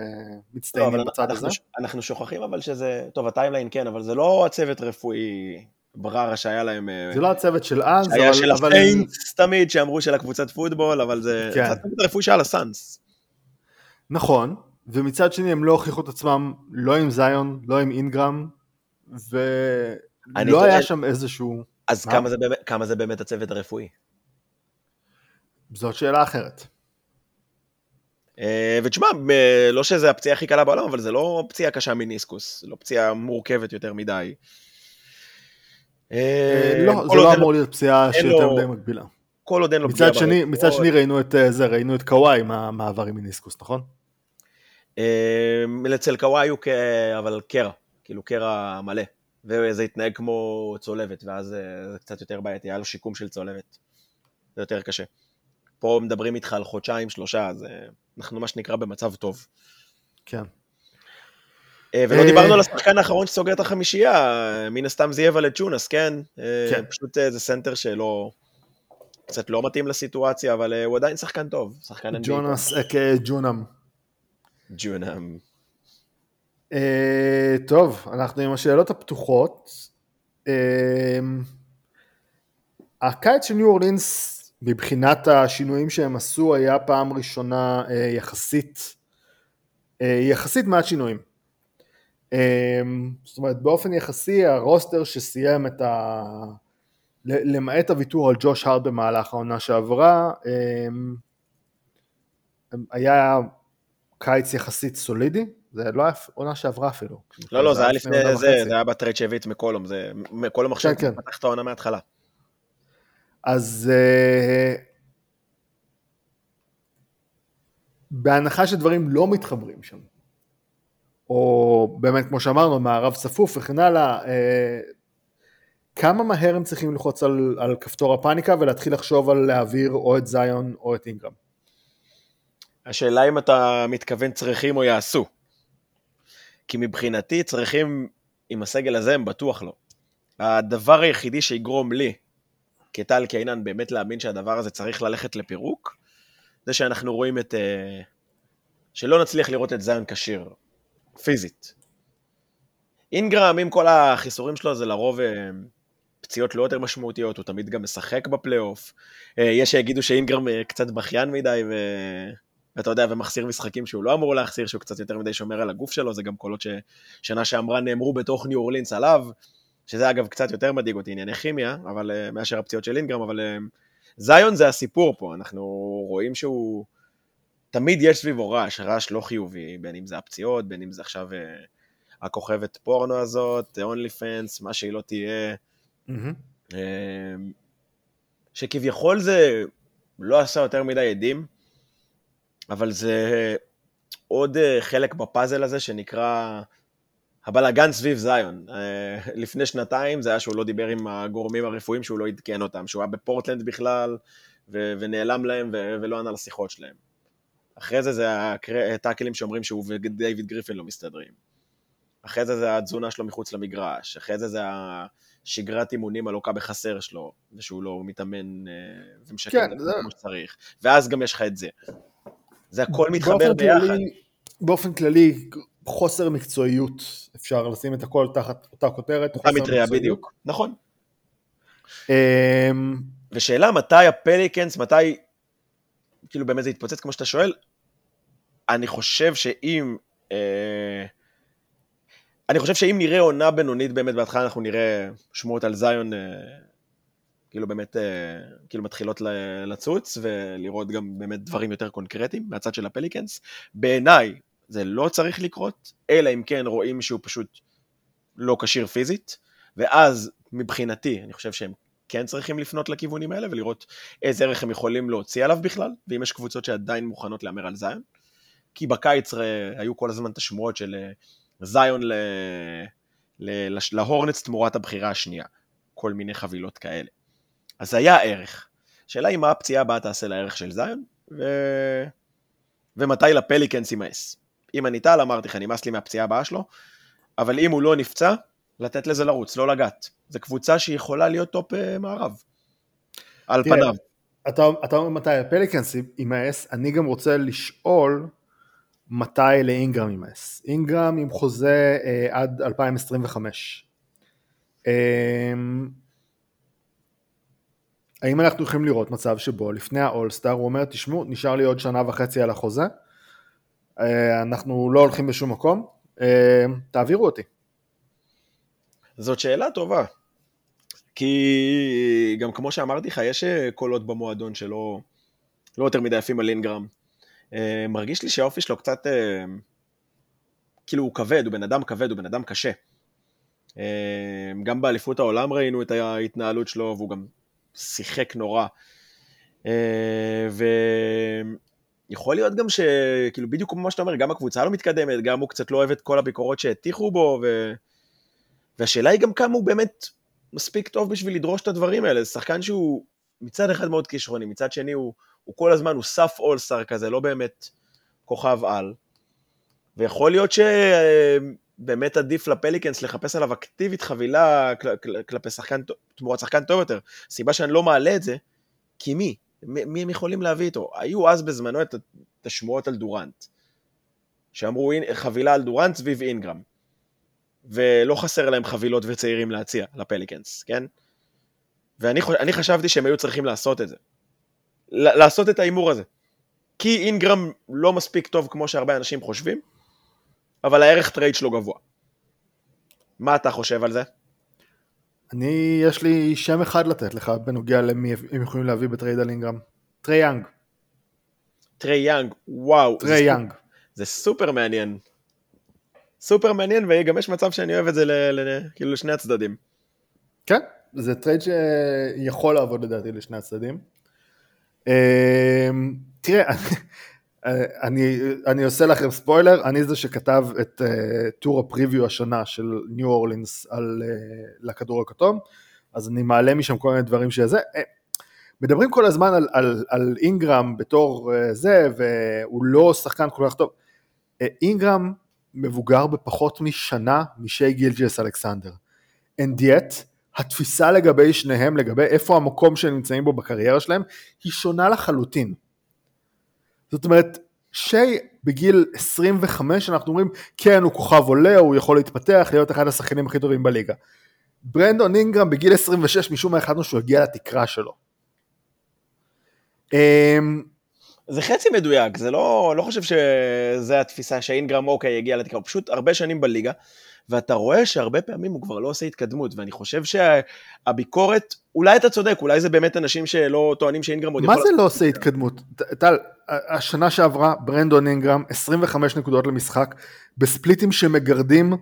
מצטיינים לא, בצד אנחנו, הזה. אנחנו שוכחים אבל שזה, טוב הטיימליין כן, אבל זה לא הצוות הרפואי בררה שהיה להם... אה, זה לא הצוות של אז, אבל... שהיה של אבל... הפיינטס תמיד, שאמרו של הקבוצת פוטבול, אבל זה... כן. זה הצוות הרפואי שהיה לסאנס. נכון, ומצד שני הם לא הוכיחו את עצמם לא עם זיון, לא עם אינגרם, ולא היה שם איזשהו... אז כמה זה, באמת, כמה זה באמת הצוות הרפואי? זאת שאלה אחרת. אה, ותשמע, לא שזה הפציעה הכי קלה בעולם, אבל זה לא פציעה קשה מניסקוס, לא פציעה מורכבת יותר מדי. אה, לא, זה לא אמור להיות פציעה שיותר מדי מקבילה. כל עוד אין לו פגיעה. מצד שני ראינו את זה, ראינו את קוואי עם המעבר עם מיניסקוס, נכון? אצל קוואי הוא אבל קרע, כאילו קרע מלא, וזה התנהג כמו צולבת, ואז זה קצת יותר בעייתי, היה לו שיקום של צולבת, זה יותר קשה. פה מדברים איתך על חודשיים, שלושה, אז אנחנו מה שנקרא במצב טוב. כן. אה, ולא דיברנו על השחקן האחרון שסוגר את החמישייה, מן הסתם זה יהיה ולנצ'ונאס, כן? אה, כן. פשוט אה, זה סנטר שלא... קצת לא מתאים לסיטואציה, אבל הוא עדיין שחקן טוב, שחקן NBA. ג'ונס ג'ונם. ג'ונם. טוב, אנחנו עם השאלות הפתוחות. הקיץ של ניו אורלינס, מבחינת השינויים שהם עשו, היה פעם ראשונה יחסית, יחסית מעט שינויים. אמ, זאת אומרת באופן יחסי הרוסטר שסיים את ה... למעט הוויתור על ג'וש הארד במהלך העונה שעברה אמ, היה קיץ יחסית סולידי, זה לא היה עונה שעברה אפילו. לא, לא, זה היה לפני זה, זה היה בטרייד שהביא את מקולום, זה מקולום עכשיו כן, כן. פתח את העונה מההתחלה. אז אה, בהנחה שדברים לא מתחברים שם, או באמת כמו שאמרנו, מערב צפוף וכן הלאה, אה, כמה מהר הם צריכים ללחוץ על, על כפתור הפאניקה ולהתחיל לחשוב על להעביר או את זיון או את אינגרם? השאלה אם אתה מתכוון צריכים או יעשו. כי מבחינתי צריכים, עם הסגל הזה הם בטוח לא. הדבר היחידי שיגרום לי, כטל קיינן, באמת להאמין שהדבר הזה צריך ללכת לפירוק, זה שאנחנו רואים את... אה, שלא נצליח לראות את זיון כשיר. פיזית. אינגרם, עם כל החיסורים שלו, זה לרוב אה, פציעות לא יותר משמעותיות, הוא תמיד גם משחק בפלייאוף. אה, יש שיגידו שאינגרם אה, קצת בכיין מדי, ו... ואתה יודע, ומחסיר משחקים שהוא לא אמור להחסיר, שהוא קצת יותר מדי שומר על הגוף שלו, זה גם קולות ששנה שעמרה נאמרו בתוך ניו אורלינס עליו, שזה אגב קצת יותר מדאיג אותי, ענייני כימיה, אבל מאשר הפציעות של אינגרם, אבל זיון זה הסיפור פה, אנחנו רואים שהוא... תמיד יש סביבו רעש, רעש לא חיובי, בין אם זה הפציעות, בין אם זה עכשיו uh, הכוכבת פורנו הזאת, אונלי פנס, מה שהיא לא תהיה. Mm-hmm. Uh, שכביכול זה לא עשה יותר מדי עדים, אבל זה עוד uh, חלק בפאזל הזה שנקרא הבלאגן סביב זיון. Uh, לפני שנתיים זה היה שהוא לא דיבר עם הגורמים הרפואיים, שהוא לא עדכן אותם, שהוא היה בפורטלנד בכלל, ו- ונעלם להם ו- ולא ענה לשיחות שלהם. אחרי זה זה הטאקלים שאומרים שהוא ודייוויד גריפין לא מסתדרים. אחרי זה זה התזונה שלו מחוץ למגרש, אחרי זה זה השגרת אימונים הלוקה בחסר שלו, ושהוא לא מתאמן אה, ומשקר כן, זה... כמו שצריך. ואז גם יש לך את זה. זה הכל מתחבר ביחד. כללי, באופן כללי, חוסר מקצועיות, אפשר לשים את הכל תחת אותה כותרת. אותה מטריה, בדיוק. נכון. אמ, ושאלה מתי הפליקנס, מתי כאילו באמת זה יתפוצץ כמו שאתה שואל, אני חושב שאם... אה, אני חושב שאם נראה עונה בינונית באמת בהתחלה אנחנו נראה שמועות על זיון אה, כאילו באמת אה, כאילו מתחילות לצוץ ולראות גם באמת דברים יותר קונקרטיים מהצד של הפליקנס. בעיניי זה לא צריך לקרות, אלא אם כן רואים שהוא פשוט לא כשיר פיזית, ואז מבחינתי אני חושב שהם כן צריכים לפנות לכיוונים האלה ולראות איזה ערך הם יכולים להוציא עליו בכלל, ואם יש קבוצות שעדיין מוכנות להמר על זיון. כי בקיץ היו כל הזמן את השמועות של אה, זיון ל... ל... להורנטס תמורת הבחירה השנייה. כל מיני חבילות כאלה. אז היה ערך. השאלה היא מה הפציעה הבאה תעשה לערך של זיון, ו... ומתי לפליקנס יימאס. אם אני טל, אמרתי לך, נמאס לי מהפציעה הבאה שלו, אבל אם הוא לא נפצע, לתת לזה לרוץ, לא לגעת. זו קבוצה שיכולה להיות top uh, מערב, על תראה, פניו. אתה, אתה אומר מתי הפליקנס יימאס, אני גם רוצה לשאול מתי לאינגרם יימאס. אינגרם עם חוזה uh, עד 2025. Um, אמ, האם אנחנו יכולים לראות מצב שבו לפני האולסטאר הוא אומר, תשמעו, נשאר לי עוד שנה וחצי על החוזה, uh, אנחנו לא הולכים בשום מקום, uh, תעבירו אותי. זאת שאלה טובה. כי גם כמו שאמרתי לך, יש אה, קולות במועדון שלא לא יותר מדי יפים על אינגרם. אה, מרגיש לי שהאופי שלו קצת, אה, כאילו הוא כבד, הוא בן אדם כבד, הוא בן אדם קשה. גם באליפות העולם ראינו את ההתנהלות שלו, והוא גם שיחק נורא. יכול להיות גם שכאילו בדיוק כמו שאתה אומר, גם הקבוצה לא מתקדמת, גם הוא קצת לא אוהב את כל הביקורות שהטיחו בו, ו... והשאלה היא גם כמה הוא באמת מספיק טוב בשביל לדרוש את הדברים האלה, זה שחקן שהוא מצד אחד מאוד כישרוני, מצד שני הוא, הוא כל הזמן, הוא סף אולסטאר כזה, לא באמת כוכב על. ויכול להיות שבאמת עדיף לפליקנס לחפש עליו אקטיבית חבילה כל, כל, כלפי שחקן, תמורת שחקן טוב יותר. הסיבה שאני לא מעלה את זה, כי מי? מי הם יכולים להביא איתו? היו אז בזמנו את השמועות על דורנט, שאמרו חבילה על דורנט סביב אינגרם, ולא חסר להם חבילות וצעירים להציע לפליקנס, כן? ואני חשבתי שהם היו צריכים לעשות את זה. לעשות את ההימור הזה. כי אינגרם לא מספיק טוב כמו שהרבה אנשים חושבים, אבל הערך טרייד שלו גבוה. מה אתה חושב על זה? אני, יש לי שם אחד לתת לך בנוגע למי הם יכולים להביא בטרייד על אינגרם. טרי יאנג. טרי יאנג, וואו. טרי יאנג. זה סופר מעניין. סופר מעניין, וגם יש מצב שאני אוהב את זה ל, ל, כאילו לשני הצדדים. כן, זה טרייד שיכול לעבוד לדעתי לשני הצדדים. אמ, תראה, אני, אני עושה לכם ספוילר, אני זה שכתב את uh, טור ה preview השנה של ניו אורלינס על, uh, לכדור הכתום, אז אני מעלה משם כל מיני דברים שזה. Uh, מדברים כל הזמן על, על, על אינגרם בתור uh, זה, והוא לא שחקן כל כך טוב. אינגרם מבוגר בפחות משנה משי גילג'ס אלכסנדר. And yet, התפיסה לגבי שניהם, לגבי איפה המקום שהם נמצאים בו בקריירה שלהם, היא שונה לחלוטין. זאת אומרת, שי בגיל 25 אנחנו אומרים כן הוא כוכב עולה, הוא יכול להתפתח, להיות אחד השחקנים הכי טובים בליגה. ברנדון אינגרם בגיל 26 משום מה החלטנו שהוא הגיע לתקרה שלו. אמ, זה חצי מדויק, זה לא, לא חושב שזה התפיסה שאינגרם אוקיי הגיע לתקרה, הוא פשוט הרבה שנים בליגה, ואתה רואה שהרבה פעמים הוא כבר לא עושה התקדמות, ואני חושב שהביקורת, אולי אתה צודק, אולי זה באמת אנשים שלא טוענים שאינגרם עוד יכול... מה זה לא עושה התקדמות? טל, השנה שעברה ברנדון אינגרם 25 נקודות למשחק, בספליטים שמגרדים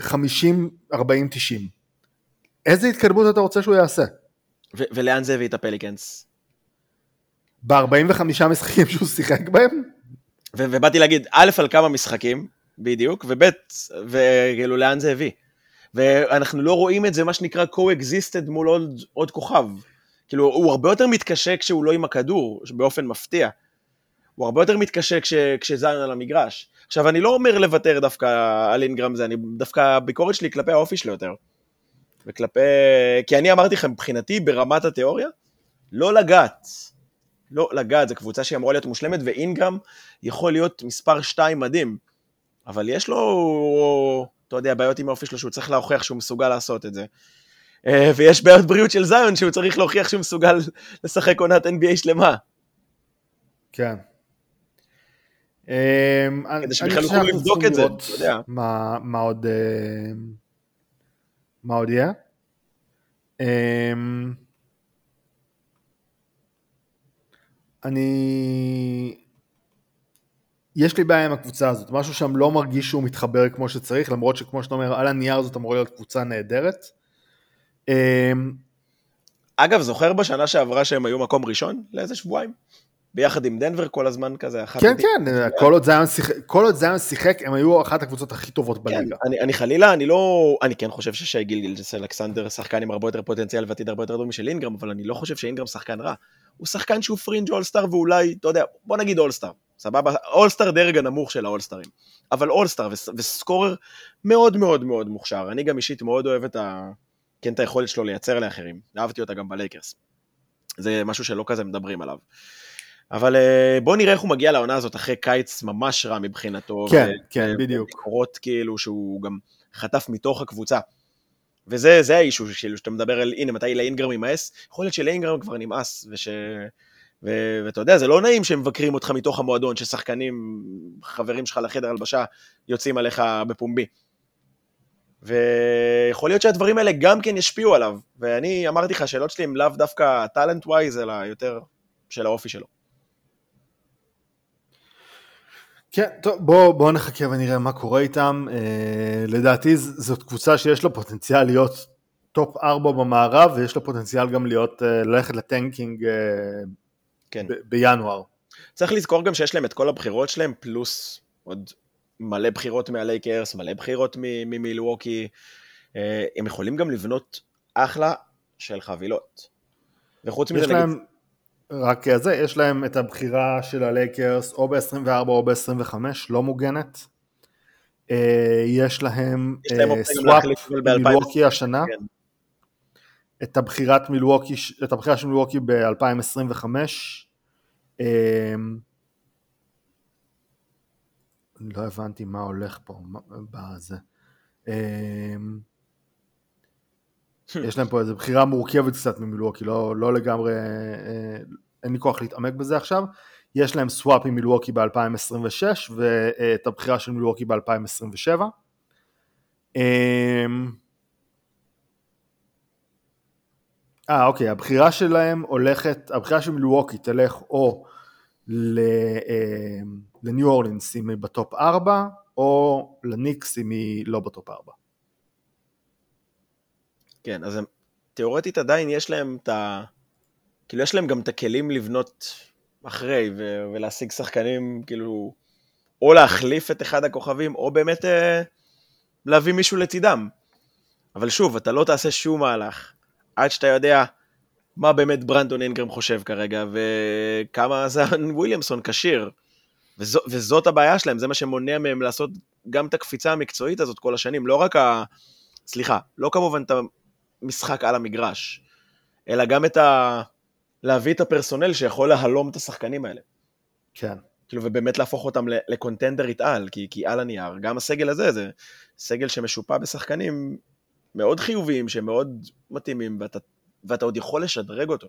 50, 40, 90. איזה התקדמות אתה רוצה שהוא יעשה? ולאן זה הביא את הפליקנס? ב-45 משחקים שהוא שיחק בהם? ובאתי להגיד, א', על כמה משחקים, בדיוק, וב', וכאילו לאן זה הביא. ואנחנו לא רואים את זה, מה שנקרא co-existed מול עוד, עוד כוכב. כאילו, הוא הרבה יותר מתקשה כשהוא לא עם הכדור, באופן מפתיע. הוא הרבה יותר מתקשה כש, כשזיון על המגרש. עכשיו, אני לא אומר לוותר דווקא על אינגרם זה, אני דווקא, הביקורת שלי כלפי האופי שלו יותר. וכלפי... כי אני אמרתי לכם, מבחינתי, ברמת התיאוריה, לא לגעת. לא לגעת, זו קבוצה שהיא אמורה להיות מושלמת, ואינגרם יכול להיות מספר 2 מדהים. אבל יש לו, אתה יודע, בעיות עם האופי שלו שהוא צריך להוכיח שהוא מסוגל לעשות את זה. אה, ויש בעיות בריאות של זיון שהוא צריך להוכיח שהוא מסוגל לשחק עונת NBA שלמה. כן. אמ, כדי שבכלל יוכלו לבדוק את זה, אתה יודע. מה עוד אה, מה עוד יהיה? אני יש לי בעיה עם הקבוצה הזאת, משהו שם לא מרגיש שהוא מתחבר כמו שצריך, למרות שכמו שאתה אומר, על הנייר זאת אמורה להיות קבוצה נהדרת. אמ, אגב, זוכר בשנה שעברה שהם היו מקום ראשון לאיזה שבועיים? ביחד עם דנבר כל הזמן כזה. כן, כן, כל עוד, זיון שיחק, כל עוד זיון שיחק, הם היו אחת הקבוצות הכי טובות כן, בליגה. אני, אני חלילה, אני לא... אני כן חושב ששי גילגילס אלכסנדר שחקן עם הרבה יותר פוטנציאל ועתיד הרבה יותר טוב משל אינגרם, אבל אני לא חושב שאינגרם שחקן רע. הוא שחקן שהוא פרינג' אולסטאר ואולי, אתה יודע, בוא נגיד אולסטאר. סבבה? אולסטאר דרג הנמוך של האולסטרים. אבל אולסטאר וסקורר מאוד מאוד מאוד מוכשר. אני גם אישית מאוד אוהב את ה... כן, את היכולת שלו לייצר לאחרים. אהבתי אותה גם בלייקרס. זה משהו שלא כזה מדברים עליו. אבל אה, בוא נראה איך הוא מגיע לעונה הזאת אחרי קיץ ממש רע מבחינתו. כן, ו- כן, בדיוק. ביקורות כאילו שהוא גם חטף מתוך הקבוצה. וזה האישו, כאילו, שאתה מדבר על, הנה, מתי לאינגרם יימאס? יכול להיות שלאינגרם כבר נמאס, וש... ו- ואתה יודע, זה לא נעים שמבקרים אותך מתוך המועדון, ששחקנים, חברים שלך לחדר הלבשה, יוצאים עליך בפומבי. ויכול להיות שהדברים האלה גם כן ישפיעו עליו, ואני אמרתי לך, השאלות שלי הן לאו דווקא talent wise, אלא יותר של האופי שלו. כן, טוב, בואו בוא נחכה ונראה מה קורה איתם. אה, לדעתי זאת קבוצה שיש לו פוטנציאל להיות top 4 במערב, ויש לו פוטנציאל גם להיות, אה, ללכת ל tanking אה, כן. ב- בינואר. צריך לזכור גם שיש להם את כל הבחירות שלהם, פלוס עוד מלא בחירות מהלייקרס, מלא בחירות ממילווקי. אה, הם יכולים גם לבנות אחלה של חבילות. וחוץ מזה, להם, נגיד... רק זה, יש להם את הבחירה של הלייקרס או ב-24 או ב-25, לא מוגנת. אה, יש להם swap מילווקי השנה. כן. את הבחירת מילווקי, את הבחירה של מילווקי ב-2025. לא הבנתי מה הולך פה בזה. יש להם פה איזו בחירה מורכבת קצת ממילווקי, לא, לא לגמרי, אה, אין לי כוח להתעמק בזה עכשיו. יש להם סוואפ עם מילווקי ב-2026 ואת הבחירה של מילווקי ב-2027. אה, אוקיי, הבחירה שלהם הולכת, הבחירה של מילווקי תלך או לניו אורלינס אם היא ב top 4, או לניקס אם היא לא ב top 4. כן, אז הם, תיאורטית עדיין יש להם את ה... כאילו יש להם גם את הכלים לבנות אחרי ו- ולהשיג שחקנים, כאילו, או להחליף את אחד הכוכבים, או באמת אה, להביא מישהו לצידם. אבל שוב, אתה לא תעשה שום מהלך עד שאתה יודע מה באמת ברנדון אינגרם חושב כרגע, וכמה זן וויליאמסון כשיר. וזו, וזאת הבעיה שלהם, זה מה שמונע מהם לעשות גם את הקפיצה המקצועית הזאת כל השנים, לא רק ה... סליחה, לא כמובן את המשחק על המגרש, אלא גם את ה... להביא את הפרסונל שיכול להלום את השחקנים האלה. כן. כאילו, ובאמת להפוך אותם לקונטנדרית על, כי, כי על הנייר, גם הסגל הזה זה סגל שמשופע בשחקנים מאוד חיוביים, שמאוד מתאימים, ואתה, ואתה עוד יכול לשדרג אותו.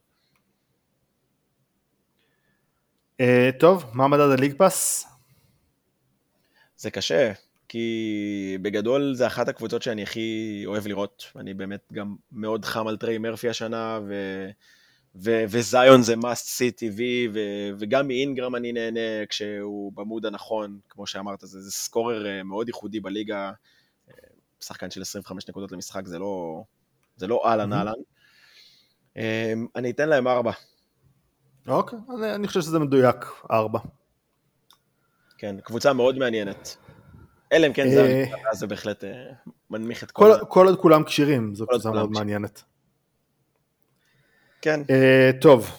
Uh, טוב, מה מדד הליג פאס? זה קשה, כי בגדול זה אחת הקבוצות שאני הכי אוהב לראות. אני באמת גם מאוד חם על טריי מרפי השנה, ו... ו- וזיון זה must see TV, ו- וגם מאינגרם אני נהנה כשהוא במוד הנכון, כמו שאמרת, זה, זה סקורר אה, מאוד ייחודי בליגה, אה, שחקן של 25 נקודות למשחק, זה לא, זה לא אהלן אהלן. אה, אני אתן להם ארבע. אוקיי, אני, אני חושב שזה מדויק, ארבע. כן, קבוצה מאוד מעניינת. אלא אם כן זה, זה בהחלט מנמיך את כל... כל עוד כולם כשירים, זו קבוצה מאוד מעניינת. כן. Uh, טוב,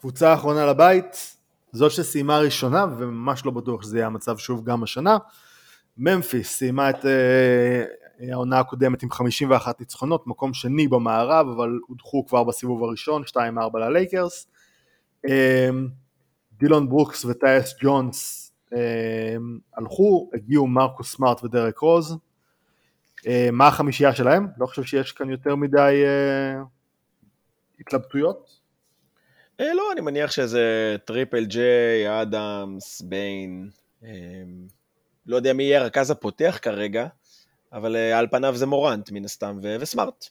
קבוצה אחרונה לבית, זאת שסיימה ראשונה, וממש לא בטוח שזה יהיה המצב שוב גם השנה. ממפיס סיימה את העונה הקודמת עם 51 ניצחונות, מקום שני במערב, אבל הודחו כבר בסיבוב הראשון, 2-4 ללייקרס. דילון ברוקס וטייס ג'ונס הלכו, הגיעו מרקוס סמארט ודרק רוז. Uh, מה החמישייה שלהם? לא חושב שיש כאן יותר מדי... Uh, התלבטויות? אה, לא, אני מניח שזה triple J, אדמס, ביין. אה, לא יודע מי יהיה הרכז הפותח כרגע, אבל אה, על פניו זה מורנט מן הסתם, וסמארט.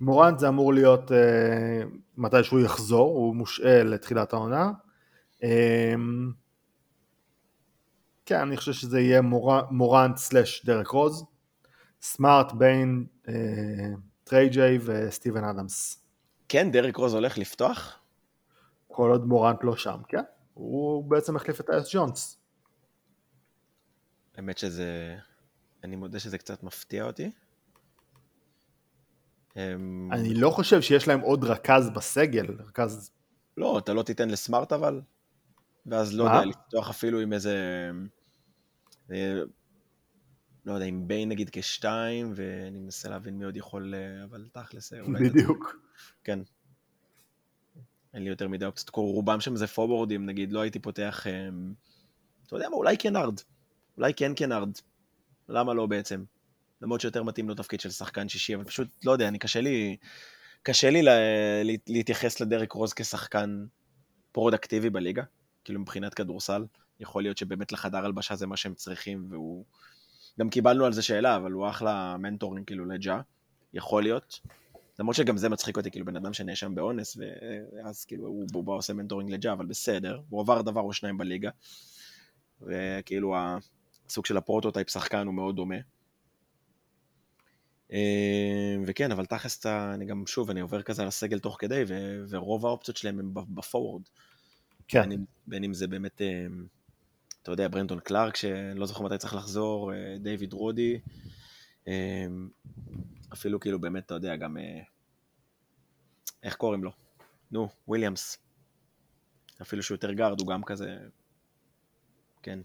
מורנט זה אמור להיות אה, מתי שהוא יחזור, הוא מושעה לתחילת העונה. אה, כן, אני חושב שזה יהיה מור... מורנט slash דרק רוז. סמארט, ביין, אה, triple J וסטיבן אדמס. כן, דרק רוז הולך לפתוח? כל עוד מורנט לא שם, כן. הוא בעצם החליף את טייוס ג'ונס. האמת שזה... אני מודה שזה קצת מפתיע אותי. אמ, אני לא חושב שיש להם עוד רכז בסגל, רכז... לא, אתה לא תיתן לסמארט אבל? ואז לא יודע, לפתוח אפילו עם איזה... אה, לא יודע, עם ביין נגיד כשתיים, ואני מנסה להבין מי עוד יכול, אה, אבל תכלס, אה, אולי... בדיוק. כן. אין לי יותר מדי אופציות, רובם שם זה פובורדים, נגיד, לא הייתי פותח, אתה יודע מה, אולי קנארד. אולי כן קנארד. למה לא בעצם? למרות שיותר מתאים לו תפקיד של שחקן שישי, אבל פשוט, לא יודע, אני קשה לי, קשה לי לה, להתייחס לדרק רוז כשחקן פרודקטיבי בליגה, כאילו מבחינת כדורסל. יכול להיות שבאמת לחדר הלבשה זה מה שהם צריכים, והוא... גם קיבלנו על זה שאלה, אבל הוא אחלה mentoring כאילו לג'ה, יכול להיות. למרות שגם זה מצחיק אותי, כאילו בן אדם שנאשם באונס, ואז כאילו הוא, הוא בא עושה mentoring לג'ה, אבל בסדר, הוא עבר דבר או שניים בליגה, וכאילו הסוג של ה prototype שחקן הוא מאוד דומה. אה, וכן, אבל תכלס, אני גם, שוב, אני עובר כזה על הסגל תוך כדי, ו- ורוב האופציות שלהם הם ב forward. כן. בין אם, בין אם זה באמת, אה, אתה יודע, ברנדון קלארק, שלא זוכר מתי צריך לחזור, אה, דיוויד רודי, אה, אפילו כאילו באמת, אתה יודע, גם, אה, איך קוראים לו? נו, וויליאמס. אפילו שהוא יותר גארד, הוא גם כזה, כן.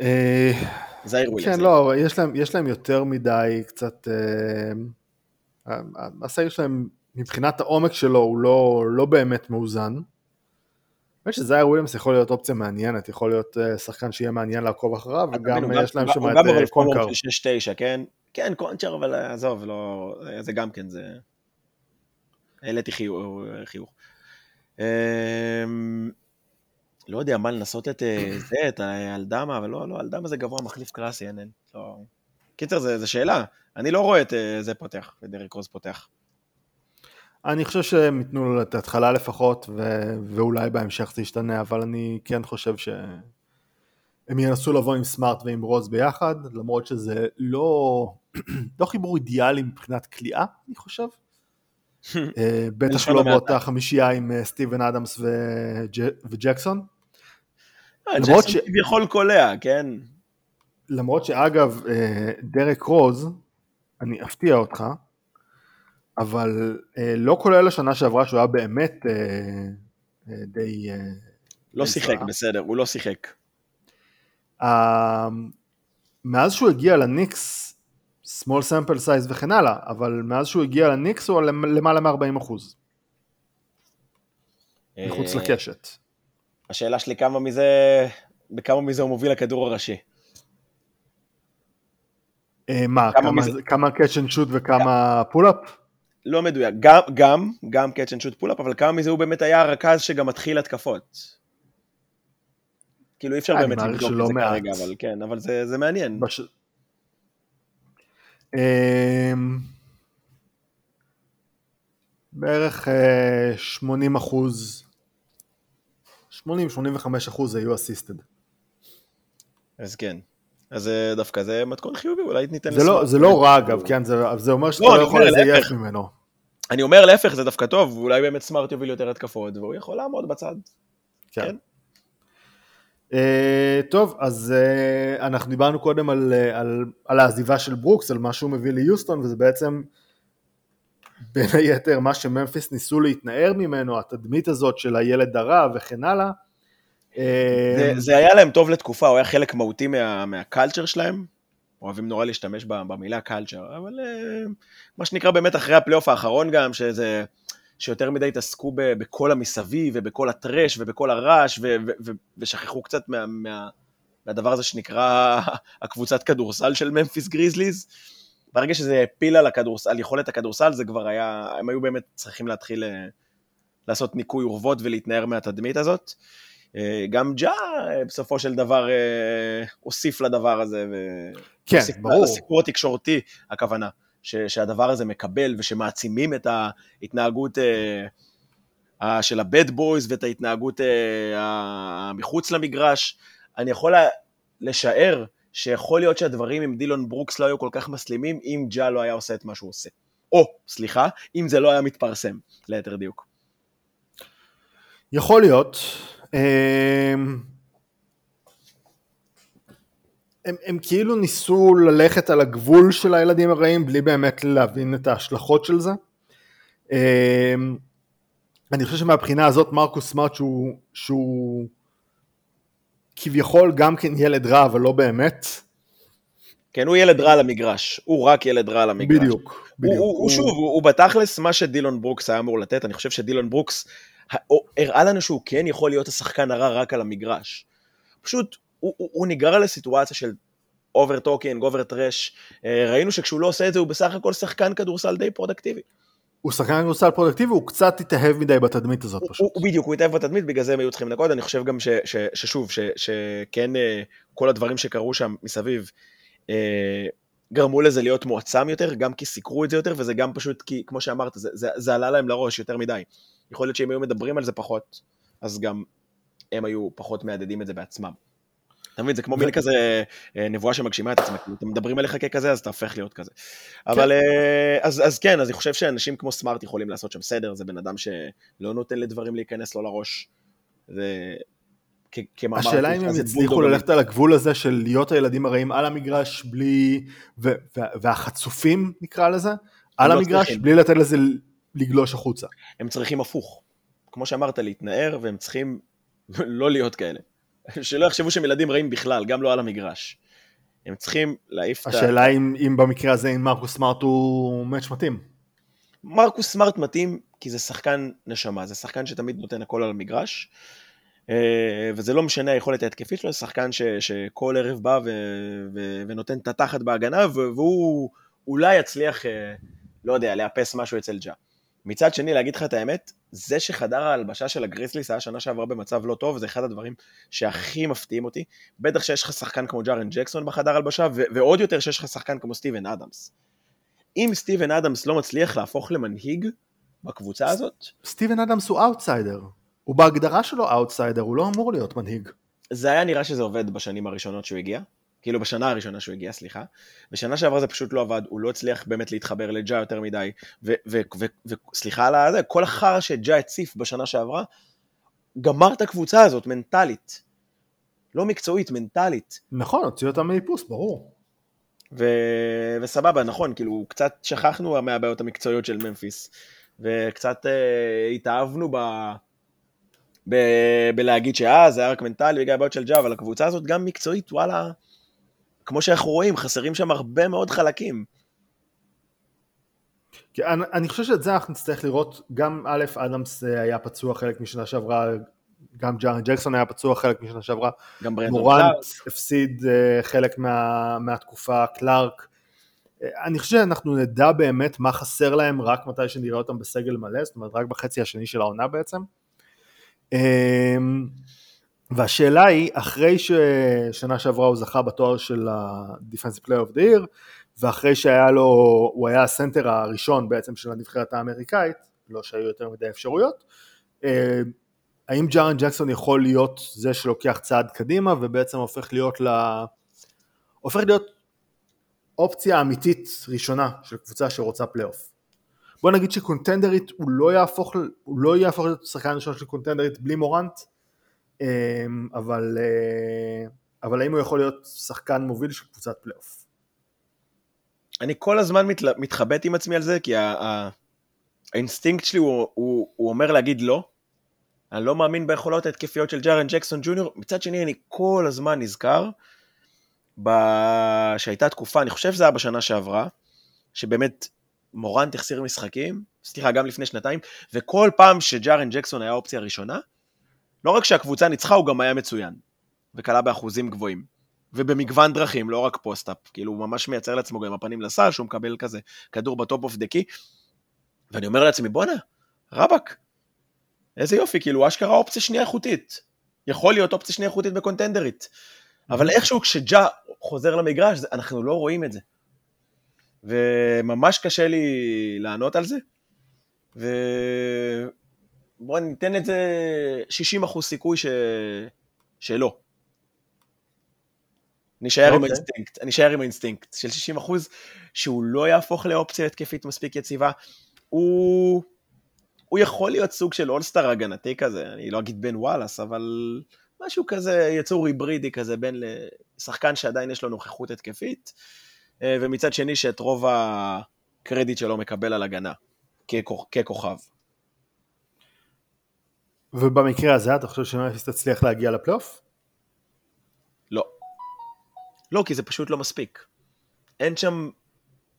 אה, זעיר וויליאמס. כן, לא, יש להם, יש להם יותר מדי קצת... הסגל שלהם, מבחינת העומק שלו, הוא לא, לא באמת מאוזן. האמת שזייר וויליאמס יכול להיות אופציה מעניינת, יכול להיות אה, שחקן שיהיה מעניין לעקוב אחריו, וגם הוא יש להם הוא שם גם את אה, קונקר. פורום של 6-9, כן? כן, קונצ'ר, אבל אה, עזוב, לא, זה גם כן, זה... העליתי חיוך. אמ, לא יודע מה לנסות את זה, את האלדמה, אבל לא, לא, אלדמה זה גבוה, מחליף קלאסי, אין, אין. לא. קיצר, זו שאלה. אני לא רואה את זה פותח, את דריק רוז פותח. אני חושב שהם ייתנו לו את ההתחלה לפחות, ו- ואולי בהמשך זה ישתנה, אבל אני כן חושב שהם ינסו לבוא עם סמארט ועם רוז ביחד, למרות שזה לא, לא חיבור אידיאלי מבחינת כליאה, אני חושב. אה, בטח לא. באותה חמישייה עם אה, סטיבן אדמס וג'- וג'קסון. אה, למרות ג'קסון ש- כביכול קולע, כן? למרות שאגב, דרק רוז, אני אפתיע אותך, אבל אה, לא כולל השנה שעברה שהוא היה באמת אה, אה, די... אה, לא די שיחק, זוועה. בסדר, הוא לא שיחק. אה, מאז שהוא הגיע לניקס, small sample size וכן הלאה, אבל מאז שהוא הגיע לניקס הוא על למעלה מ-40 אחוז, מחוץ אה, לקשת. השאלה שלי כמה מזה, בכמה מזה הוא מוביל כדור ראשי. אה, מה, כמה כמה, כמה catch and shoot וכמה pull-up? לא מדויק, גם, גם, גם catch and shoot pull-up, אבל כמה מזה הוא באמת היה הרכז שגם מתחיל התקפות. כאילו אי אפשר באמת לבדוק את זה מעט. כרגע, אבל כן, אבל זה, זה מעניין. בש... אמ, בערך אה, 80 אחוז, 80-85 אחוז היו אסיסטד. אז כן. אז אה, דווקא זה מתכון חיובי, אולי ניתן זה לא, זה לא רע אגב, כן, זה, זה אומר שאתה לא, לא אני יכול לזייף. ממנו. אני אומר להפך, זה דווקא טוב, ואולי באמת סמארט יוביל יותר התקפות, והוא יכול לעמוד בצד. כן. כן. אה, טוב, אז אה, אנחנו דיברנו קודם על, אה, על, על העזיבה של ברוקס, על מה שהוא מביא ליוסטון, וזה בעצם בין היתר מה שממפיס ניסו להתנער ממנו, התדמית הזאת של הילד הרע וכן הלאה. אה, זה, זה היה להם טוב לתקופה, הוא היה חלק מהותי מה, מה culture שלהם. אוהבים נורא להשתמש במילה culture, אבל אה, מה שנקרא באמת אחרי הפלייאוף האחרון גם, שזה, שיותר מדי התעסקו בכל המסביב ובכל ה trash ובכל הרעש, ו, ו, ו, ושכחו קצת מה, מה, מהדבר הזה שנקרא הקבוצת כדורסל של ממפיס גריזליז. ברגע שזה הפיל על, על יכולת הכדורסל, זה כבר היה, הם היו באמת צריכים להתחיל אה, לעשות ניקוי אורוות ולהתנער מהתדמית הזאת. אה, גם ג'ה אה, בסופו של דבר אה, הוסיף לדבר הזה, כן, ברור. לסיפור התקשורתי, הכוונה, ש- שהדבר הזה מקבל ושמעצימים את ההתנהגות של הבד בויז ואת ההתנהגות מחוץ למגרש. אני יכול לשער שיכול להיות שהדברים עם דילון ברוקס לא היו כל כך מסלימים אם ג'ה לא היה עושה את מה שהוא עושה. או, סליחה, אם זה לא היה מתפרסם, ליתר דיוק. יכול להיות. אמ, הם, הם כאילו ניסו ללכת על הגבול של הילדים הרעים בלי באמת להבין את ההשלכות של זה. אמ, אני חושב שמהבחינה הזאת מרקוס סמארט שהוא, שהוא כביכול גם כן ילד רע אבל לא באמת. כן, הוא ילד רע על המגרש, הוא רק ילד רע על המגרש. בדיוק. בדיוק. הוא, הוא, הוא שוב, הוא, הוא בתכלס מה שדילון ברוקס היה אמור לתת, אני חושב שדילון ברוקס הראה לנו שהוא כן יכול להיות השחקן הרע רק על המגרש. פשוט, הוא, הוא, הוא נגרר לסיטואציה של over talking, over trash, ראינו שכשהוא לא עושה את זה הוא בסך הכל שחקן כדורסל די פרודקטיבי. הוא שחקן כדורסל פרודקטיבי, הוא קצת התאהב מדי בתדמית הזאת הוא, פשוט. הוא, הוא בדיוק, הוא התאהב בתדמית, בגלל זה הם היו צריכים לנקוד, אני חושב גם ש, ש, ששוב, ש, שכן אה, כל הדברים שקרו שם מסביב, אה, גרמו לזה להיות מועצם יותר, גם כי סיקרו את זה יותר, וזה גם פשוט כי, כמו שאמרת, זה, זה, זה עלה להם לראש יותר מדי. יכול להיות שאם היו מדברים על זה פחות, אז גם הם היו פחות מהדהדים את זה בעצמם. אתה מבין, זה כמו מין כזה אה, נבואה שמגשימה את עצמה, כאילו, אתם מדברים עליך ככזה, אז אתה הופך להיות כזה. אבל אה, אז, כן, אז אני חושב שאנשים כמו סמארט יכולים לעשות שם סדר, זה בן אדם שלא נותן לדברים להיכנס לו לראש. כמאמר... השאלה אם הם יצליחו ללכת על הגבול הזה של להיות הילדים הרעים על המגרש בלי... והחצופים נקרא לזה, על לא המגרש. בלי לתת לזה לגלוש החוצה. הם צריכים הפוך. כמו שאמרת, להתנער, והם צריכים לא להיות כאלה. שלא יחשבו שהם ילדים רעים בכלל, גם לא על המגרש. הם צריכים להעיף את ה... השאלה אם, אם במקרה הזה, אם מרקוס סמארט הוא מאץ' מתאים. מרקוס סמארט מתאים כי זה שחקן נשמה, זה שחקן שתמיד נותן הכל על המגרש, אה, וזה לא משנה היכולת ההתקפית שלו, זה שחקן ש, שכל ערב בא ו, ו, ונותן את התחת בהגנה, והוא אולי יצליח, אה, לא יודע, לאפס משהו אצל ג'ה. מצד שני, להגיד לך את האמת, זה שחדר ההלבשה של הגריסליס היה שנה שעברה במצב לא טוב, זה אחד הדברים שהכי מפתיעים אותי. בטח שיש לך שחקן כמו ג'ארן ג'קסון בחדר הלבשה, ו- ועוד יותר שיש לך שחקן כמו סטיבן אדמס. אם סטיבן אדמס לא מצליח להפוך למנהיג בקבוצה הזאת... סטיבן אדמס הוא אאוטסיידר. הוא בהגדרה שלו אאוטסיידר, הוא לא אמור להיות מנהיג. זה היה נראה שזה עובד בשנים הראשונות שהוא הגיע. כאילו בשנה הראשונה שהוא הגיע, סליחה. בשנה שעברה זה פשוט לא עבד, הוא לא הצליח באמת להתחבר לג'ה יותר מדי, וסליחה על זה, כל החרא שג'ה הציף בשנה שעברה, גמר את הקבוצה הזאת מנטלית. לא מקצועית, מנטלית. נכון, הוציא אותה מאיפוס, ברור. ו- וסבבה, נכון, כאילו, קצת שכחנו מהבעיות המקצועיות של ממפיס, וקצת אה, התאהבנו ב... ב- בלהגיד שאה, זה היה רק מנטלי בגלל הבעיות של ג'ה, אבל הקבוצה הזאת גם מקצועית, וואלה, כמו שאנחנו רואים, חסרים שם הרבה מאוד חלקים. כן, אני, אני חושב שאת זה אנחנו נצטרך לראות, גם א', אדמס אה, היה פצוע חלק משנה שעברה, גם ג'ארן ג'קסון היה פצוע חלק משנה שעברה, גם ברנדון מורנט. הפסיד uh, חלק מה, מהתקופה, קלארק. Uh, אני חושב שאנחנו נדע באמת מה חסר להם רק מתי שנראה אותם בסגל מלא, זאת אומרת רק בחצי השני של העונה בעצם. והשאלה היא, אחרי ששנה שעברה הוא זכה בתואר של ה-Defensive Player of the Year, ואחרי שהיה לו, הוא היה הסנטר הראשון בעצם של הנבחרת האמריקאית, לא שהיו יותר מדי אפשרויות, אה, האם ג'ארן ג'קסון יכול להיות זה שלוקח צעד קדימה ובעצם הופך להיות ל... הופך להיות אופציה אמיתית ראשונה של קבוצה שרוצה פלייאוף. בוא נגיד ש contenderית הוא לא יהפוך, הוא לא יהפוך להיות שחקן ראשון של contenderית בלי מורנט, אבל, אה, אבל האם הוא יכול להיות שחקן מוביל של קבוצת פלייאוף? אני כל הזמן מת, מתחבט עם עצמי על זה, כי האינסטינקט שלי הוא, הוא, הוא אומר להגיד לא. אני לא מאמין ביכולות ההתקפיות של ג'ארן ג'קסון ג'וניור, מצד שני אני כל הזמן נזכר ב... שהייתה תקופה, אני חושב שזה היה בשנה שעברה, שבאמת מורנט החסיר משחקים, סליחה, גם לפני שנתיים, וכל פעם שג'ארן ג'קסון היה האופציה הראשונה, לא רק שהקבוצה ניצחה, הוא גם היה מצוין, וקלע באחוזים גבוהים. ובמגוון דרכים, לא רק post-up, כאילו הוא ממש מייצר לעצמו גם הפנים לסל, שהוא מקבל כזה כדור ב top of the key, ואני אומר לעצמי, בואנה, רבאק, איזה יופי, כאילו אשכרה אופציה שנייה איכותית. יכול להיות אופציה שנייה איכותית בקונטנדרית. אבל איכשהו כשג'ה חוזר למגרש, אנחנו לא רואים את זה. וממש קשה לי לענות על זה. ו... בוא ניתן את זה 60% סיכוי ש... שלא. נשאר okay. עם אוקיי. האינסטינקט, נשאר עם האינסטינקט של 60% שהוא לא יהפוך לאופציה התקפית מספיק יציבה. הוא, הוא יכול להיות סוג של אולסטאר הגנתי כזה, אני לא אגיד בן וואלאס, אבל משהו כזה, יצור היברידי כזה בין לשחקן שעדיין יש לו נוכחות התקפית, אה, ומצד שני שאת רוב הקרדיט שלו מקבל על הגנה, ככוכב. ובמקרה הזה אתה חושב שמפיס תצליח להגיע לפלייאוף? לא. לא, כי זה פשוט לא מספיק. אין שם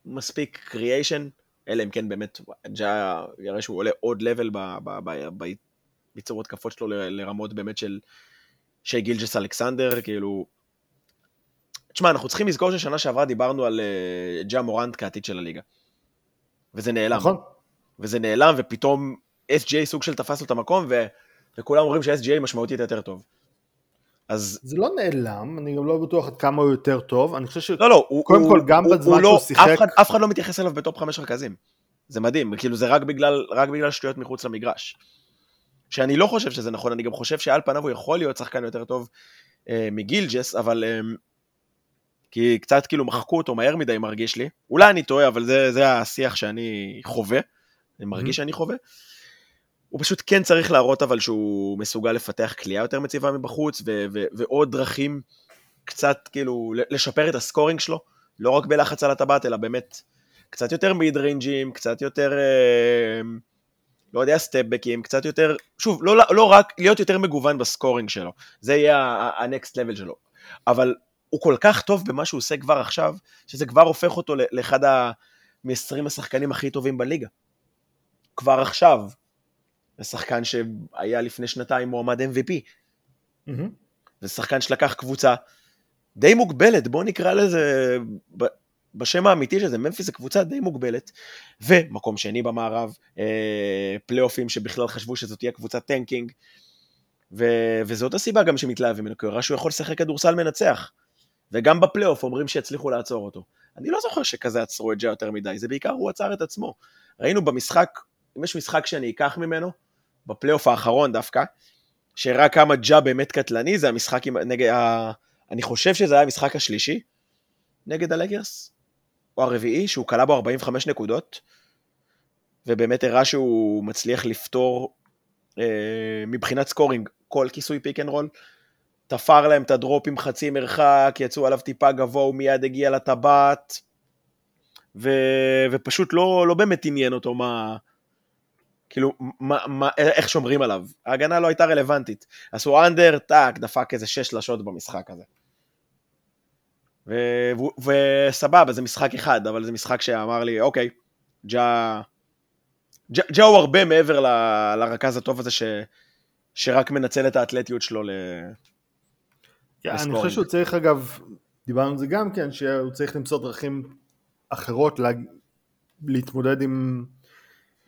מספיק קריאיישן, אלא אם כן באמת ג'ה יראה שהוא עולה עוד לבל ביצור התקפות שלו לרמות באמת של שי גילג'ס אלכסנדר, כאילו... תשמע, אנחנו צריכים לזכור ששנה שעברה דיברנו על uh, ג'ה מורנט כעתיד של הליגה. וזה נעלם. נכון. וזה נעלם, ופתאום SGA סוג של תפס לו את המקום, ו... וכולם אומרים ש-SGA משמעותית יותר טוב. אז... זה לא נעלם, אני גם לא בטוח עד כמה הוא יותר טוב, אני חושב ש... לא, לא, הוא... קודם הוא, כל, גם הוא, בזמן הוא לא, שהוא שיחק... אף אחד, אף אחד לא מתייחס אליו בטופ חמש רכזים. זה מדהים, כאילו זה רק בגלל, רק בגלל שטויות מחוץ למגרש. שאני לא חושב שזה נכון, אני גם חושב שעל פניו הוא יכול להיות שחקן יותר טוב אה, מגילג'ס, אבל... אה, כי קצת כאילו מחקו אותו מהר מדי מרגיש לי. אולי אני טועה, אבל זה, זה השיח שאני חווה, אני מרגיש mm-hmm. שאני חווה. הוא פשוט כן צריך להראות אבל שהוא מסוגל לפתח כליאה יותר מציבה מבחוץ, ו- ו- ועוד דרכים קצת כאילו לשפר את הסקורינג שלו, לא רק בלחץ על הטבעת, אלא באמת קצת יותר מיד ריינג'ים, קצת יותר, אה, לא יודע, סטפבקים, קצת יותר, שוב, לא, לא רק להיות יותר מגוון בסקורינג שלו, זה יהיה ה-next level שלו, אבל הוא כל כך טוב במה שהוא עושה כבר עכשיו, שזה כבר הופך אותו לאחד מ-20 השחקנים הכי טובים בליגה. כבר עכשיו, זה שחקן שהיה לפני שנתיים מועמד MVP. Mm-hmm. זה שחקן שלקח קבוצה די מוגבלת, בואו נקרא לזה בשם האמיתי של זה, ממפיס זה קבוצה די מוגבלת, ומקום שני במערב, אה, פלייאופים שבכלל חשבו שזאת תהיה קבוצת tanking, ו- וזאת הסיבה גם שמתלהבים ממנו, כי הוא הראה שהוא יכול לשחק כדורסל מנצח, וגם בפלייאוף אומרים שיצליחו לעצור אותו. אני לא זוכר שכזה עצרו את ג'ה יותר מדי, זה בעיקר הוא עצר את עצמו. ראינו במשחק, אם יש משחק שאני אקח ממנו, בפלייאוף האחרון דווקא, שהראה כמה ג'ה באמת קטלני, זה המשחק עם, נגד, ה, אני חושב שזה היה המשחק השלישי נגד הלגרס, או הרביעי, שהוא כלה בו 45 נקודות, ובאמת הראה שהוא מצליח לפתור אה, מבחינת scoring כל כיסוי pick and roll, תפר להם את ה drop עם חצי מרחק, יצאו עליו טיפה גבוה, הוא מיד הגיע לטבעת, ו... ופשוט לא, לא באמת עניין אותו מה... כאילו, מה, מה, איך שומרים עליו. ההגנה לא הייתה רלוונטית. עשו under, טאק, דפק איזה שש שלשות במשחק הזה. וסבבה, זה משחק אחד, אבל זה משחק שאמר לי, אוקיי, ג'ה... ג'ה הוא הרבה מעבר ל, לרכז הטוב הזה ש, שרק מנצל את האתלטיות שלו ל... כן, אני חושב שהוא צריך אגב, דיברנו על זה גם כן, שהוא צריך למצוא דרכים אחרות לה... להתמודד עם,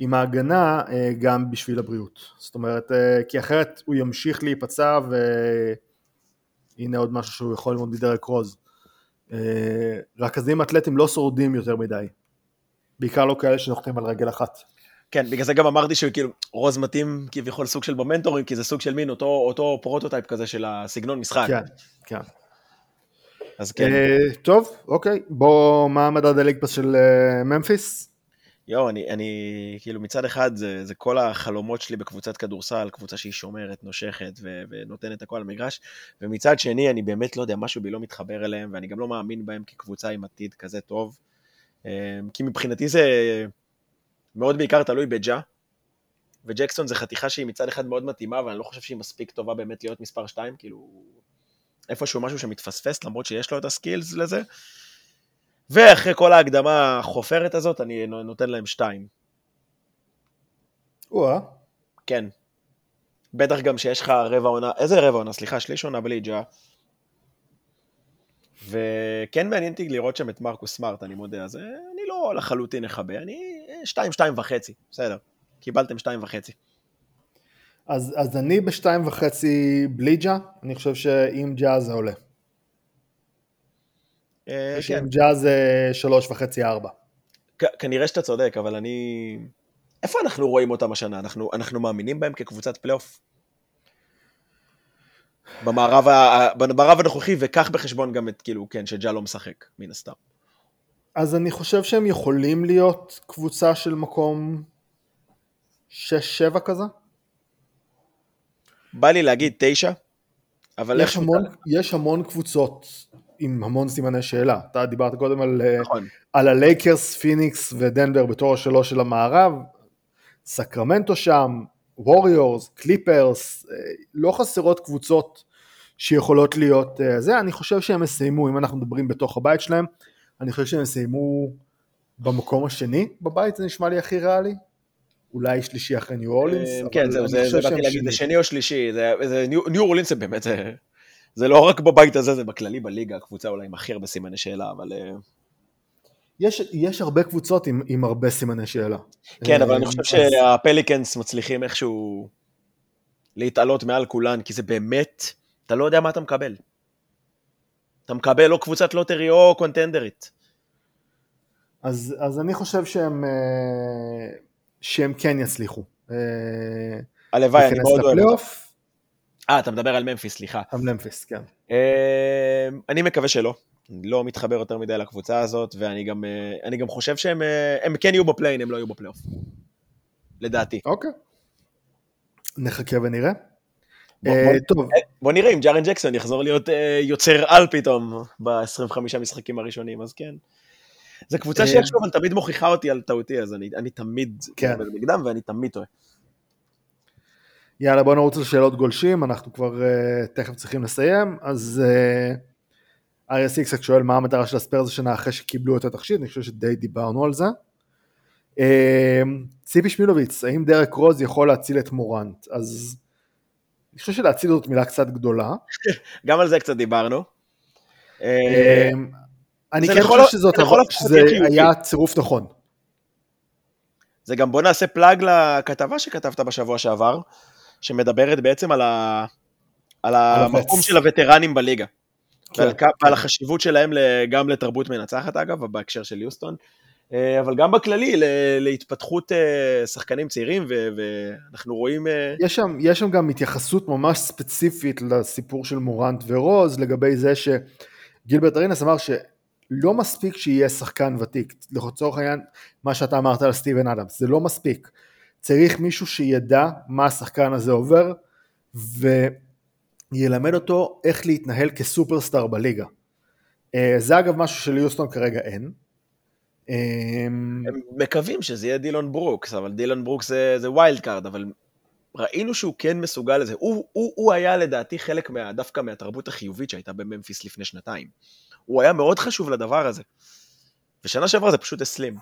עם ההגנה אה, גם בשביל הבריאות. זאת אומרת, אה, כי אחרת הוא ימשיך להיפצע והנה עוד משהו שהוא יכול ללמוד מדרק רוז. אה, רכזים אתלטים לא שורדים יותר מדי. בעיקר לא כאלה שנוחתים על רגל אחת. כן, בגלל זה גם אמרתי שכאילו רוז מתאים כביכול סוג של במנטורים, כי זה סוג של מין אותו, אותו prototype כזה של הסגנון משחק. כן, כן. אז כן. טוב, אוקיי, בוא, מה המדד ה League Pass של ממפיס? יואו, אני, אני, כאילו מצד אחד זה, זה כל החלומות שלי בקבוצת כדורסל, קבוצה שהיא שומרת, נושכת ו, ונותנת הכל על המגרש, ומצד שני אני באמת לא יודע, משהו בי לא מתחבר אליהם, ואני גם לא מאמין בהם כקבוצה עם עתיד כזה טוב, אה, כי מבחינתי זה מאוד בעיקר תלוי בג'ה, וג'קסון זה חתיכה שהיא מצד אחד מאוד מתאימה, אבל אני לא חושב שהיא מספיק טובה באמת להיות מספר 2, כאילו איפשהו משהו שמתפספס, למרות שיש לו את הסקילס לזה. ואחרי כל ההקדמה החופרת הזאת, אני נותן להם שתיים. או-אה. כן. בטח גם שיש לך רבע עונה, איזה רבע עונה? סליחה, שליש עונה בלי ג'ה. וכן מעניין אותי לראות שם את מרקוס סמארט, אני מודה, אז אני לא לחלוטין אכבה, אני שתיים, שתיים וחצי, בסדר. קיבלתם שתיים וחצי. אז, אז אני בשתיים וחצי בלי ג'ה, אני חושב שאם ג'ה זה עולה. אה, כן. ג'אז שלוש וחצי ארבע. כנראה שאתה צודק, אבל אני... איפה אנחנו רואים אותם השנה? אנחנו, אנחנו מאמינים בהם כקבוצת פלייאוף? במערב, במערב הנוכחי, וקח בחשבון גם את, כאילו, כן, שג'ה לא משחק, מן הסתם. אז אני חושב שהם יכולים להיות קבוצה של מקום 6-7 כזה. בא לי להגיד 9, אבל יש המון, יש המון קבוצות עם המון סימני שאלה. אתה דיברת קודם על, אה, נכון. על הלייקרס, פיניקס ודנבר בתור השלוש של המערב, סקרמנטו שם, ווריורס, קליפרס, אה, לא חסרות קבוצות שיכולות להיות אה, זה, אני חושב שהם יסיימו, אם אנחנו מדברים בתוך הבית שלהם, אני חושב שהם יסיימו במקום השני בבית, זה נשמע לי הכי ריאלי. אולי שלישי אחרי ניו אורלינס. כן, זהו, זה באתי להגיד, זה שני או שלישי, ניו אורלינס זה באמת, זה לא רק בבית הזה, זה בכללי בליגה, הקבוצה אולי עם הכי הרבה סימני שאלה, אבל... אה, יש, יש הרבה קבוצות עם, עם הרבה סימני שאלה. כן, אבל אני אה, חושב אז... שהפליקנס מצליחים איכשהו להתעלות מעל כולן, כי זה באמת, אתה לא יודע מה אתה מקבל. אתה מקבל או קבוצת lottery או קונטנדרית. אז, אז אני חושב שהם, אה, שהם כן יצליחו. הלוואי, אני מאוד אוהב אותם. אה, אתה מדבר על ממפיס, סליחה. על ממפיס, כן. אמ, אני מקווה שלא. לא מתחבר יותר מדי לקבוצה הזאת, ואני גם, אה, גם חושב שהם אה, הם כן יהיו בפליין, הם לא יהיו בפלייאוף. לדעתי. אוקיי. נחכה ונראה. בוא, אה, בוא, טוב, בוא נראה אם ג'ארן ג'קסון יחזור להיות אה, יוצר על פתאום ב-25 משחקים הראשונים, אז כן. זו קבוצה אה, שאיכשהו תמיד מוכיחה אותי על טעותי, אז אני, אני תמיד כן. נגדם ואני תמיד טועה. יאללה בוא נרוץ לשאלות גולשים, אנחנו כבר uh, תכף צריכים לסיים, אז uh, אריה סיקסק שואל מה המטרה של הספיירס השנה אחרי שקיבלו את התכשיט, אני חושב שדי דיברנו על זה. Uh, ציפי שמילוביץ, האם דרק רוז יכול להציל את מורנט? אז אני חושב שלהציל זאת מילה קצת גדולה. גם על זה קצת דיברנו. אה, אני כן חושב שזאת שזה. היה צירוף נכון. זה גם בוא נעשה פלאג לכתבה שכתבת בשבוע שעבר, שמדברת בעצם על, ה... על המקום. של הווטרנים בליגה. כן. ועל, ועל החשיבות שלהם גם לתרבות מנצחת אגב, בהקשר של יוסטון, אה, אבל גם בכללי להתפתחות אה, שחקנים צעירים, ואנחנו רואים... אה, יש שם, יש שם גם התייחסות ממש ספציפית לסיפור של מורנט ורוז לגבי זה שגילברט ארינס אמר שלא מספיק שיהיה שחקן ותיק, לצורך העניין מה שאתה אמרת על סטיבן אדמס, זה לא מספיק, צריך מישהו שידע מה השחקן הזה עובר וילמד אותו איך להתנהל כסופרסטאר בליגה. אה, זה אגב משהו שליוסטון כרגע אין. אה, הם מקווים שזה יהיה דילון ברוקס, אבל דילון ברוקס זה, זה wild card, אבל ראינו שהוא כן מסוגל לזה. הוא, הוא, הוא היה לדעתי חלק מה, דווקא מהתרבות החיובית שהייתה בממפיס לפני שנתיים. הוא היה מאוד חשוב לדבר הזה. ושנה שעברה זה פשוט הסלים.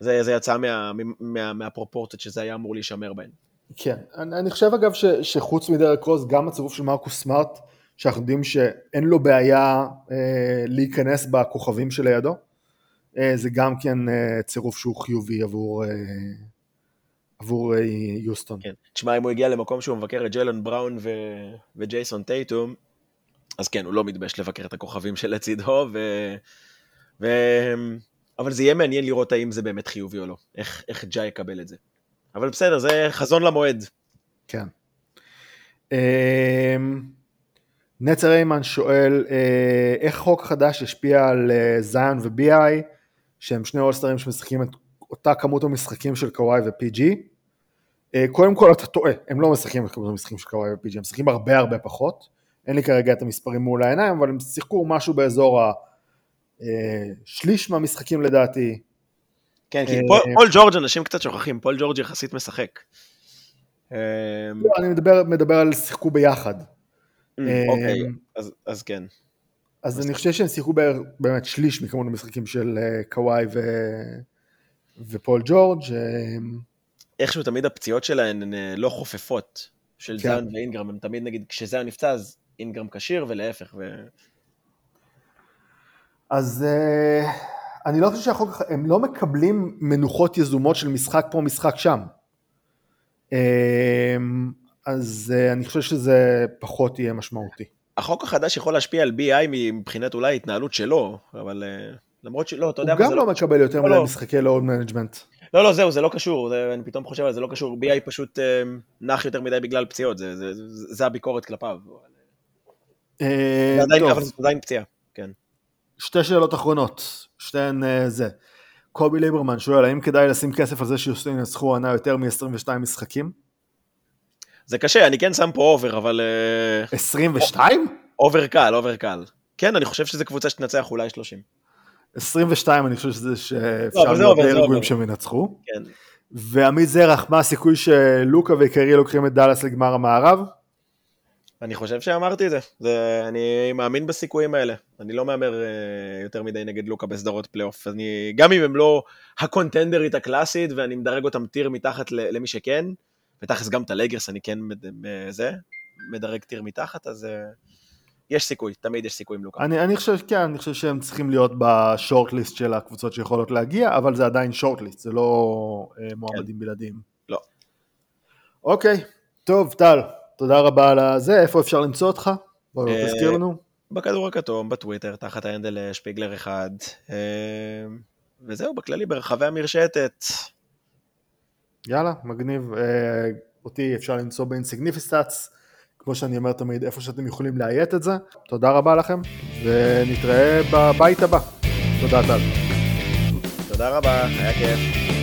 זה, זה יצא מה, מה, מהפרופורציות שזה היה אמור להישמר בהן. כן, אני, אני חושב אגב ש, שחוץ מדרק רוז, גם הצירוף של מרקוס סמארט, שאנחנו יודעים שאין לו בעיה אה, להיכנס בכוכבים שלידו, אה, זה גם כן אה, צירוף שהוא חיובי עבור, אה, עבור אה, יוסטון. כן. תשמע, אם הוא הגיע למקום שהוא מבקר את ג'לן בראון ו... וג'ייסון טייטום, אז כן, הוא לא מתבייש לבקר את הכוכבים שלצידו, ו... ו... אבל זה יהיה מעניין לראות האם זה באמת חיובי או לא, איך, איך ג'אי יקבל את זה. אבל בסדר, זה חזון למועד. כן. אה, נצר איימן שואל, אה, איך חוק חדש ישפיע על אה, זיון ובי.איי, שהם שני אולסטרים שמשחקים את אותה כמות המשחקים של קוואי ו-PG? אה, קודם כל אתה טועה, הם לא משחקים את כמות המשחקים של קוואי ו-PG, הם משחקים הרבה הרבה פחות. אין לי כרגע את המספרים מול העיניים, אבל הם שיחקו משהו באזור השליש מהמשחקים לדעתי. כן, כי אה, פול, ג'ורג' אנשים קצת שוכחים, פול ג'ורג' יחסית משחק. אה, לא, אני מדבר, מדבר על שיחקו ביחד. אוקיי, אה, אז, אז כן. אז אני חושב שהם שיחקו בערך באמת שליש מכמות המשחקים של אה, קוואי ו... ופול ג'ורג'. אה, איכשהו תמיד הפציעות שלהן הן אה, לא חופפות, של כן. זן ואינגרם, הם תמיד נגיד, כשזן נפצע אז אינגרם כשיר ולהפך. ו... אז אה, אני לא חושב שהחוק, הם לא מקבלים מנוחות יזומות של משחק פה משחק שם. אה, אז אה, אני חושב שזה פחות יהיה משמעותי. החוק החדש יכול להשפיע על BI מבחינת אולי ההתנהלות שלו, אבל אה, למרות שלא, אתה יודע הוא גם זה לא מקבל יותר לא, מדי לא. משחקי load management. לא, לא, זהו, זה לא קשור, זה, אני פתאום חושב על זה, זה לא קשור, BI פשוט נח יותר מדי בגלל פציעות, זה, זה, זה, זה הביקורת כלפיו. אה, זה. אבל זאת עדיין פציעה, כן. שתי שאלות אחרונות, שתיהן אה, זה. קובי ליברמן שואל, האם כדאי לשים כסף על זה שיוסטון ינצחו עונה יותר מ-22 משחקים? זה קשה, אני כן שם פה over, אבל... אה, 22? over קל, over קל. כן, אני חושב שזו קבוצה שתנצח אולי 30. 22 אני חושב שזה שאפשר להיות עובד. שהם ינצחו. כן. ועמית זרח, מה הסיכוי שלוקה וקרי לוקחים את דאלאס לגמר המערב? אני חושב שאמרתי את זה. זה, אני מאמין בסיכויים האלה. אני לא מהמר אה, יותר מדי נגד לוקה בסדרות פלייאוף. אני, גם אם הם לא הקונטנדרית הקלאסית, ואני מדרג אותם tier מתחת למי שכן, ותכלס גם את הלגרס אני כן מד, זה, מדרג טיר מתחת, אז אה, יש סיכוי, תמיד יש סיכוי עם לוקה. אני, אני חושב, כן, אני חושב שהם צריכים להיות בשורט-ליסט של הקבוצות שיכולות להגיע, אבל זה עדיין שורט-ליסט, זה לא אה, מועמדים בלעדיים. לא. אוקיי, טוב, טל, תודה רבה על הזה, איפה אפשר למצוא אותך? בוא אה, תזכיר לנו. בכדור הכתום, בטוויטר, תחת ההנדל אה, שפיגלר אחד, אה, וזהו, בכללי, ברחבי המרשתת. יאללה, מגניב. אותי אפשר למצוא באינסיגניפיסטאץ, כמו שאני אומר תמיד, איפה שאתם יכולים לאיית את זה. תודה רבה לכם, ונתראה בבית הבא. תודה טל. תודה רבה, היה כיף.